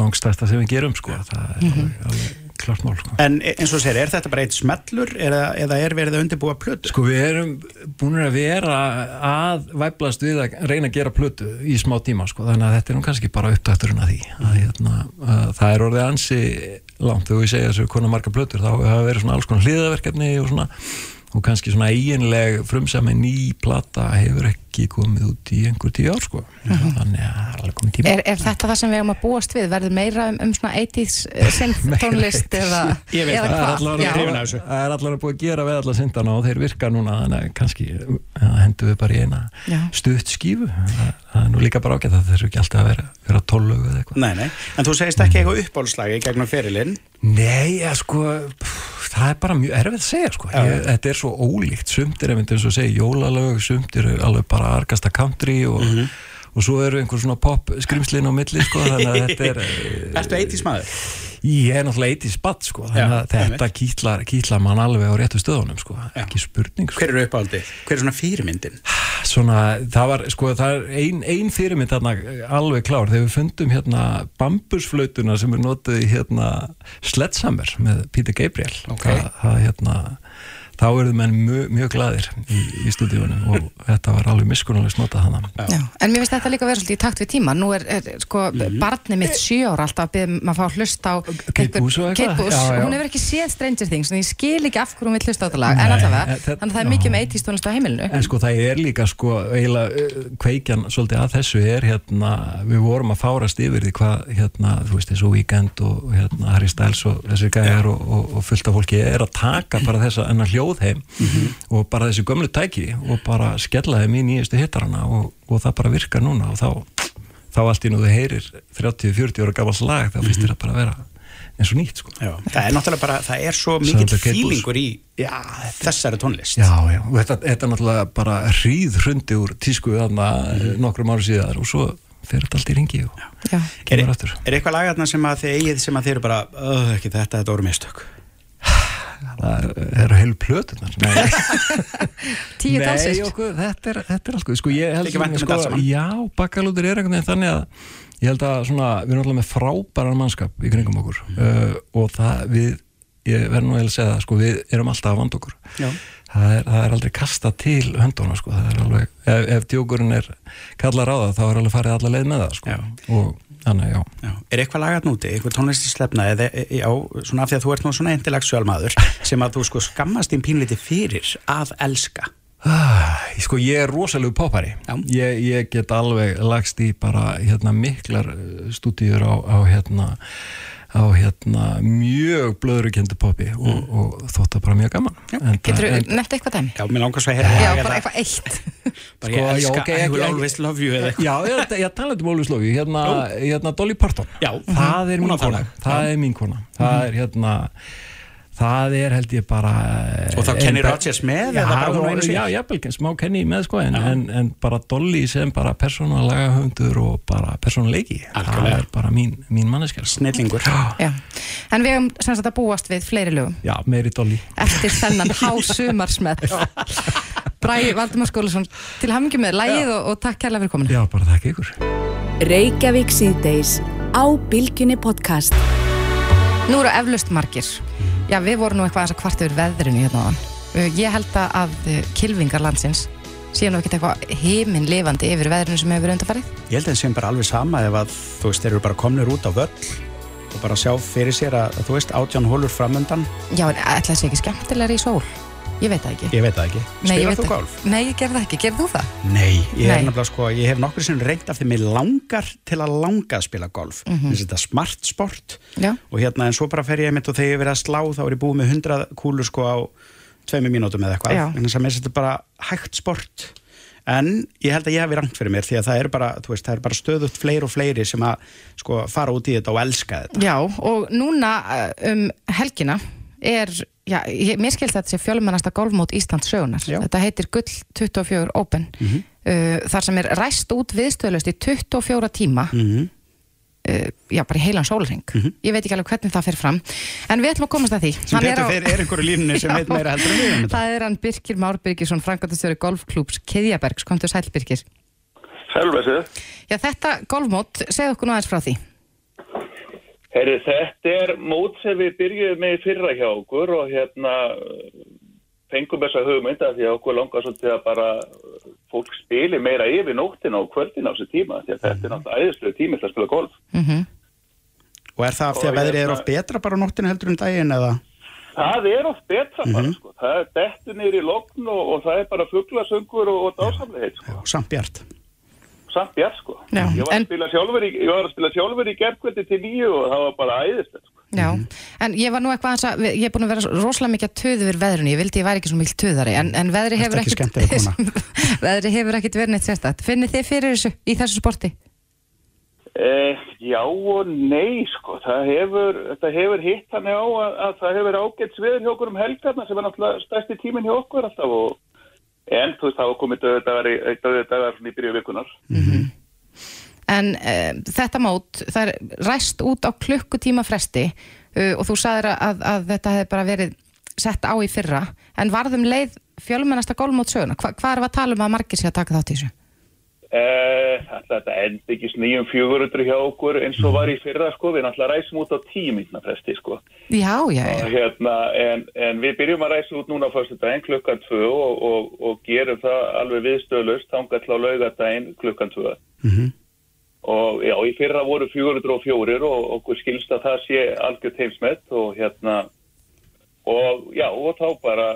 langstæsta sem við gerum sko, það er alveg, alveg klart mál sko. En eins og sér, er þetta bara eitt smellur eða, eða er verið að undirbúa plötu? Sko við erum búin að vera að væplast við að reyna að gera plötu í smá tíma sko, þannig að þetta er nú kannski bara uppdætturinn að því að, hérna, að það er orðið ansi langt þegar við segja þessu konar marga plötur þá hafa verið svona alls konar hliðaverkefni og svona og kannski svona eiginleg frumsami ný plata hefur ekki komið út í einhver tíu ár sko. Þannig að það er alveg komið tíma Er, er þetta það sem við erum að búast við? Verður meira um, um svona 80s synth tónlist eða, Ég veit eða það, það er allavega búið að gera við alla syndana og þeir virka núna þannig að kannski ja, hendum við bara í eina stutt skífu. Það, er nú líka bara ágætt að það er ekki alltaf að vera, vera tólögu eða eitthvað. Nei, nei, en þú segist ekki eitthvað uppáhaldslagi gegnum ferilinn? Nei, ja, sko pff, það er bara mjög erfið að segja sko. Ég, þetta er svo ólíkt, sumt er einmitt eins og segja jólalög, sumt er alveg bara argasta country og, Mhm. Og svo eru einhver svona pop skrimslin á milli sko, þannig að þetta er Ertu 80s maður? Ég er náttúrulega 80s spatt sko, þannig að þetta kýtlar, kýtlar mann alveg á réttu stöðunum sko, ekki spurning sko. Hver eru uppáldið? Hver er svona fyrirmyndin? Svona, það var, sko, það er ein, ein fyrirmynd þarna alveg klár þegar við fundum hérna bambusflautuna sem er notið í hérna Sledgehammer með Peter Gabriel okay. það, það hérna þá eruðu menn mjög, mjög gladir í, í stúdíunum og þetta var alveg miskunnulegst notað hana. Já. En mér finnst þetta líka verið svolítið í takt við tíma. Nú er, er sko, barnið mitt sjö ára alltaf að byrja maður að fá að hlusta á Bush og eitthvað? Já, já. Hún hefur ekki séð Stranger Things, en ég skil ekki af hverju hún vil hlusta á þetta lag. En allavega, þannig að það er mikið um 80s tónlist á heimilinu. En sko það er líka sko eiginlega uh, kveikjan svolítið að þessu er hérna, við vorum að fárast yfir því hvað hérna, þú veist þessu Weekend og hérna Harry Styles og þessi gæjar og, og, og fullt af fólki er að taka bara þessa enna hljóðheim og bara þessi gömlu tæki og bara skella þeim í nýjastu hittarana og, og það bara virkar núna og þá, þá allt í nú þú heyrir 30-40 ára gamals lag þá finnst þér að bara vera eins og nýtt sko. Já, það er náttúrulega bara, það er svo Bush. fílingur í já, þessari tónlist. Já, já, og þetta, þetta er náttúrulega bara hríð hrundi úr tísku þarna Mhm. nokkrum árum síðar og svo fer þetta allt í ringi og Já. kemur aftur. Er eitthvað lagarna sem að þið eigið sem að þið eru bara, öð, ekki þetta, þetta voru mistök? Það eru heilu plötunar. Nei, Tíu Nei talsist. okkur, þetta er, þetta er allt. Sko, ég held um sko, já, bakkalútur er einhvern veginn þannig að ég held að svona, við erum alltaf með frábæran mannskap í kringum okkur uh, og það við, ég verð nú að segja það, sko, við erum alltaf að vanda okkur. Já. Það er, það er aldrei kasta til hönduna sko, það er alveg, ef, ef djókurinn er kallar á það, þá er alveg farið alla leið með það sko, og þannig, já. Já. Er eitthvað lagat núti, eitthvað tónlistislefna eða, e, já, svona af því að þú ert nú svona intellectual maður sem að þú sko skammast þín pínliti fyrir að elska. Ah, sko ég er rosalegu poppari ég, ég get alveg lagst í bara hérna miklar stúdíur á, á hérna á hérna mjög blöðrukendu poppi og, Mm. og þótt það bara mjög gaman. Getur þú nefnt eitthvað dæmi? Já, mér langar svo að heyra Já, bara eitthvað eitt. Bara ég elska, I will always love you. Já, ég, ég talaði um Ólfus Lófi hérna, hérna Dolly Parton. Já, það er mín kona. það er mín kona. Það er hérna það er held ég bara Og þá ein- Kenny Rogers með já, sér? Já, jafnvel, smá Kenny með sko en, en, en bara Dolly sem bara persónulega höfundur og bara persónuleiki það er bara mín, mín manneskjær Snillingur. Já. En við hefum sem sagt að búast við fleiri lögum Já, meiri Dolly eftir þennan hásumarsmell. Bræði Valdimar Skólusson til hamingi með lægið og, og takk kærlega fyrir kominu. Já, bara takk ykkur Reykjavík síðdeis á Bilginni podcast. Nú eru eflaust margir. Já, við vorum nú eitthvað að kvart yfir veðrinu hérna áðan. Uh, Ég held að uh, kylfingar landsins séu nú ekkert eitthvað heiminn lifandi yfir veðrinu sem hefur undarfarið. Ég held að það sem bara alveg sama ef að þú veist, þeir eru bara komnir út á völl og bara sjá fyrir sér að, þú veist, átján hólur framöndan. Já, en ætla það sé ekki skemmtilegar í sól? Ég veit það ekki. Ég veit það ekki. Nei, Spilar þú golf? Nei, ég gerði það ekki. Gerði þú það? Nei, ég er nefnilega sko, ég hef nokkur sem reynd af því mér langar til að langa að spila golf. Mm Mhm. Þetta er smart sport Já. og hérna en svo bara fer ég mitt og þegar ég verið að slá þá er ég búið með 100 kúlur sko á tveimur mínútum eða eitthvað. En þess að mér þetta er bara hægt sport. En ég held að ég hef rangt fyrir mér því að það er bara, veist, það er bara stöðugt fleiri og fleiri sem að sko fara út í þetta og elska þetta. Já, og núna uh, um helgina er, já, ég, mér skilst að þetta sé fjölmennasta golfmót Íslands sögunar. Þetta heitir Gull 24 Open. Mhm. uh, þar sem er ræst út viðstöðlust í 24 tíma Mhm. uh, já, bara í heilan sólring ég veit ekki alveg hvernig það fer fram en við ætlum að komast að því Sem Hann er betur á- fer er einhverju línunni sem Já. veit meira heldur en við um það er hann Birkir Már Birgisson Frankvæntastjóri golfklúbs Keðjabergs, komdu sæl Birkir Sælvæsið. já, þetta golfmót, segð okkur nú aðeins frá því Herri, þetta er mót sem við byrjuðum með fyrra hjá okkur og hérna uh, fengum hugmynd að því að okkur langar svolítið að bara uh, fólk spili meira yfir nóttina og kvöldina á þessu tíma því að þetta er náttúrulega æðislega tími til að spila golf. Og er það því að veðrið er hérna- of betra bara á nóttinu heldur en daginn eða? Það er oft betra bara, Mhm. sko. Það er dettur niður í logn og, og það er bara fugglasöngur og, og dásamlegheit, sko. Samt bjart. Samt bjart, sko. Já, Ég var, að spila sjálfur í, ég var að spila sjálfur í gerkvöldi til nýju og það var bara æðislegt, sko. Já, en ég var nú eitthvað aðeins að, ég er búin að vera rosalega mikið að töðu yfir veðrunu, ég vildi ég væri ekki svo mikil töðari, en, en veðri hefur ekki ekkit, veðri hefur ekkit verið neitt sérstætt. Finnir þið fyrir þessu í þessu sporti? Eh, já og nei, sko. Það hefur, þetta hefur hitt þannig á að, að það hefur ágætt sviður hjá okkur um helgarna sem er náttúrulega stærsti tíminn hjá okkur alltaf og en þú veist það var komið döðu dagar í, döðu dagar svona í byrju vikunar. en uh, þetta mót það er ræst út á klukkutíma fresti uh, og þú sagðir að, að þetta hefði bara verið sett á í fyrra en varðum leið fjölmennasta gólmót söguna, Hva, hvað er að tala um að margir sé að taka þátt í þessu? Eh, Þetta endi ekki nýjum 400 hjá okkur eins og var í fyrra sko, við náttúrulega ræsum út á tíu mínna fresti sko. Já, já, já. Og hérna, en, en við byrjum að ræsa út núna á fyrstu daginn klukkan 2 og, og, og gerum það alveg viðstöðlust þangað til á laugadaginn klukkan 2 og já, í fyrra voru 404 og okkur skilst að það sé algjört heimsmet og hérna og já, og þá bara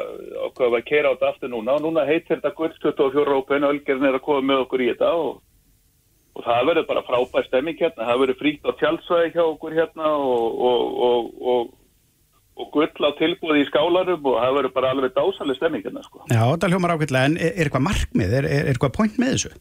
okkur að keira á þetta aftur núna og núna heitir þetta Guds 24 Open og Ölgerinn er að koma með okkur í þetta og, og það verður bara frábær stemming hérna, það verður fríkt á tjálsvæði hjá okkur hérna og, og, og, gull á tilbúði í skálarum og það verður bara alveg dásaleg stemming hérna sko. Já, þetta hljómar ákveðlega, en er, eitthvað markmið, er eitthvað point með þessu?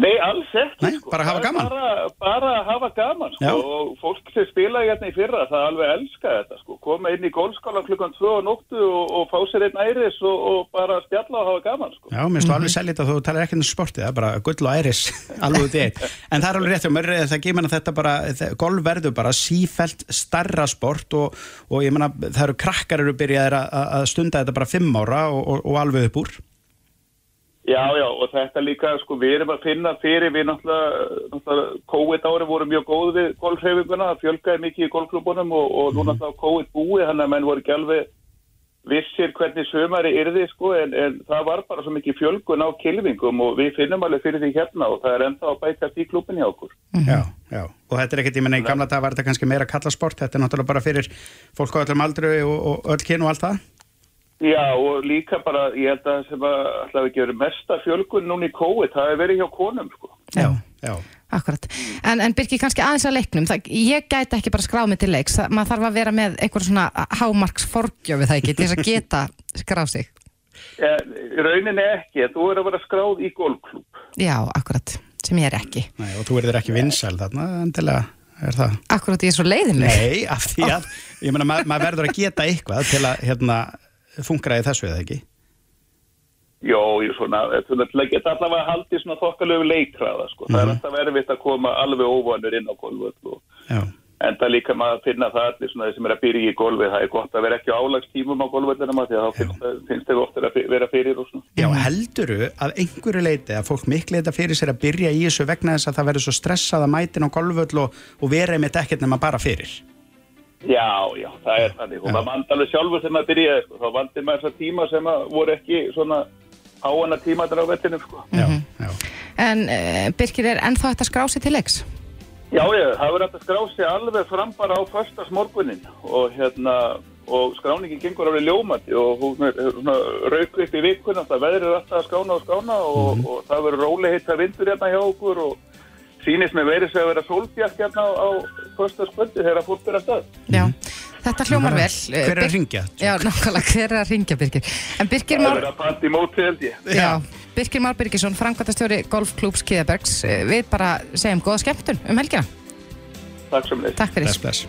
Nei, alls ekki Nei, sko. bara hafa gaman. bara, bara að hafa gaman sko. Já. og fólk sem spila hérna í fyrra það alveg elska þetta sko. koma inn í golfskálan klukkan 2 á nóttu og, og fá sér einn æris og, og bara spjalla og hafa gaman sko. Já, minnst þú alveg selja þetta þó þú talar ekki um sportið, það er bara gull og æris alveg út í eitt. En það er alveg rétt hjá mér, það gefur manna þetta bara, það- golf verður bara sífælt starra sport og, og ég menna það eru krakkar eru byrjaðir að, að- að stunda þetta bara fimm ára og, og, og alveg upp úr. Já, já, og þetta líka, sko, við erum að finna fyrir, við náttúrulega, náttúrulega COVID ári vorum mjög góð við golfhreyfinguna, það fjölgaði mikið í golfklubunum og, og nú náttúrulega COVID búið, þannig að menn voru ekki alveg vissir hvernig sömari yrði, sko, en, en það var bara svo mikið fjölgun á kilvingum og við finnum alveg fyrir því hérna og það er enda að bætast í klubin hjá okkur. Já, já. Og þetta er ekkert, ég menna í gamla dag var þetta kannski meira kallasport, þetta er náttúrulega bara fyrir fólk á öllum aldru og, og öll kyn og allt það. Já, og líka bara, ég held að sem að alltaf ekki verið mesta fjölgun núna í COVID, það hefur verið hjá konum, sko. Já, já. Akkurat, en, en Birgir kannski aðeins að leiknum, það, ég gæti ekki bara skráð mig til leiks, það, maður þarf að vera með eitthvað svona hámarks forgjöfi það ekki til þess að geta skráð sig. Ja, rauninni ekki, þú er að vera skráð í golfklub. Já, akkurat, sem ég er ekki. Nei, og þú verður ekki vinsæl þarna, endilega er það. Akkurat ég er svo leiðinleg. Nei, af því að, ég menna, ma maður verður að geta eitthvað til að, hérna, fungra í þessu eða ekki. Jó, ég svona, að geta allavega haldið svona þokkalögu leikræða, sko. Það er Mhm. alltaf erfitt að koma alveg óvanur inn á golfvöld Já. en það líka maður að finna það allir svona þeir sem er að byrja í golfið, það er gott að vera ekki álagstímum á golfvöldinum að því að þá finnst, finnst þau ofta að vera fyrir og svona. Já, helduru að einhverju leiti að fólk miklu leita fyrir sér að byrja í þessu vegna þess að það verður svo stressað að mætin á golfvöll og, og vera einmitt ekkert nema bara fyrir. Já, já, það er þannig og maður vandi alveg sjálfur þegar maður byrjaði, sko. þá vandi maður þessar tíma sem að voru ekki svona áana tímaður á vettinum, sko. Já, já. En uh, Birgir er ennþá hægt að skrá sig til leiks? Já, já, það verður hægt að skrá sig alveg fram bara á förstas morgunin og hérna og skráningin gengur alveg ljómandi og hún er svona rauk upp í vikuna það veðrið er alltaf að skána og skána og, og það verður róli heita vindur hérna hjá okkur og sýnist með verið sem að vera sólbjart hérna á, á föstaskvöldi þegar fólk er að stað. Já, þetta hljómar vel. Hver er að Bir- hringja? Já, nákvæmlega, hver er að ringja Birgir? En Birgir Það Már... verður að panta í móti held ég. Já, Birgir Már Birgisson, Frankvæntastjóri Golfklúbs Kiðabergs. Við bara segjum góða skemmtun um helgina. Takk sem leys. Takk fyrir. Bless, bless.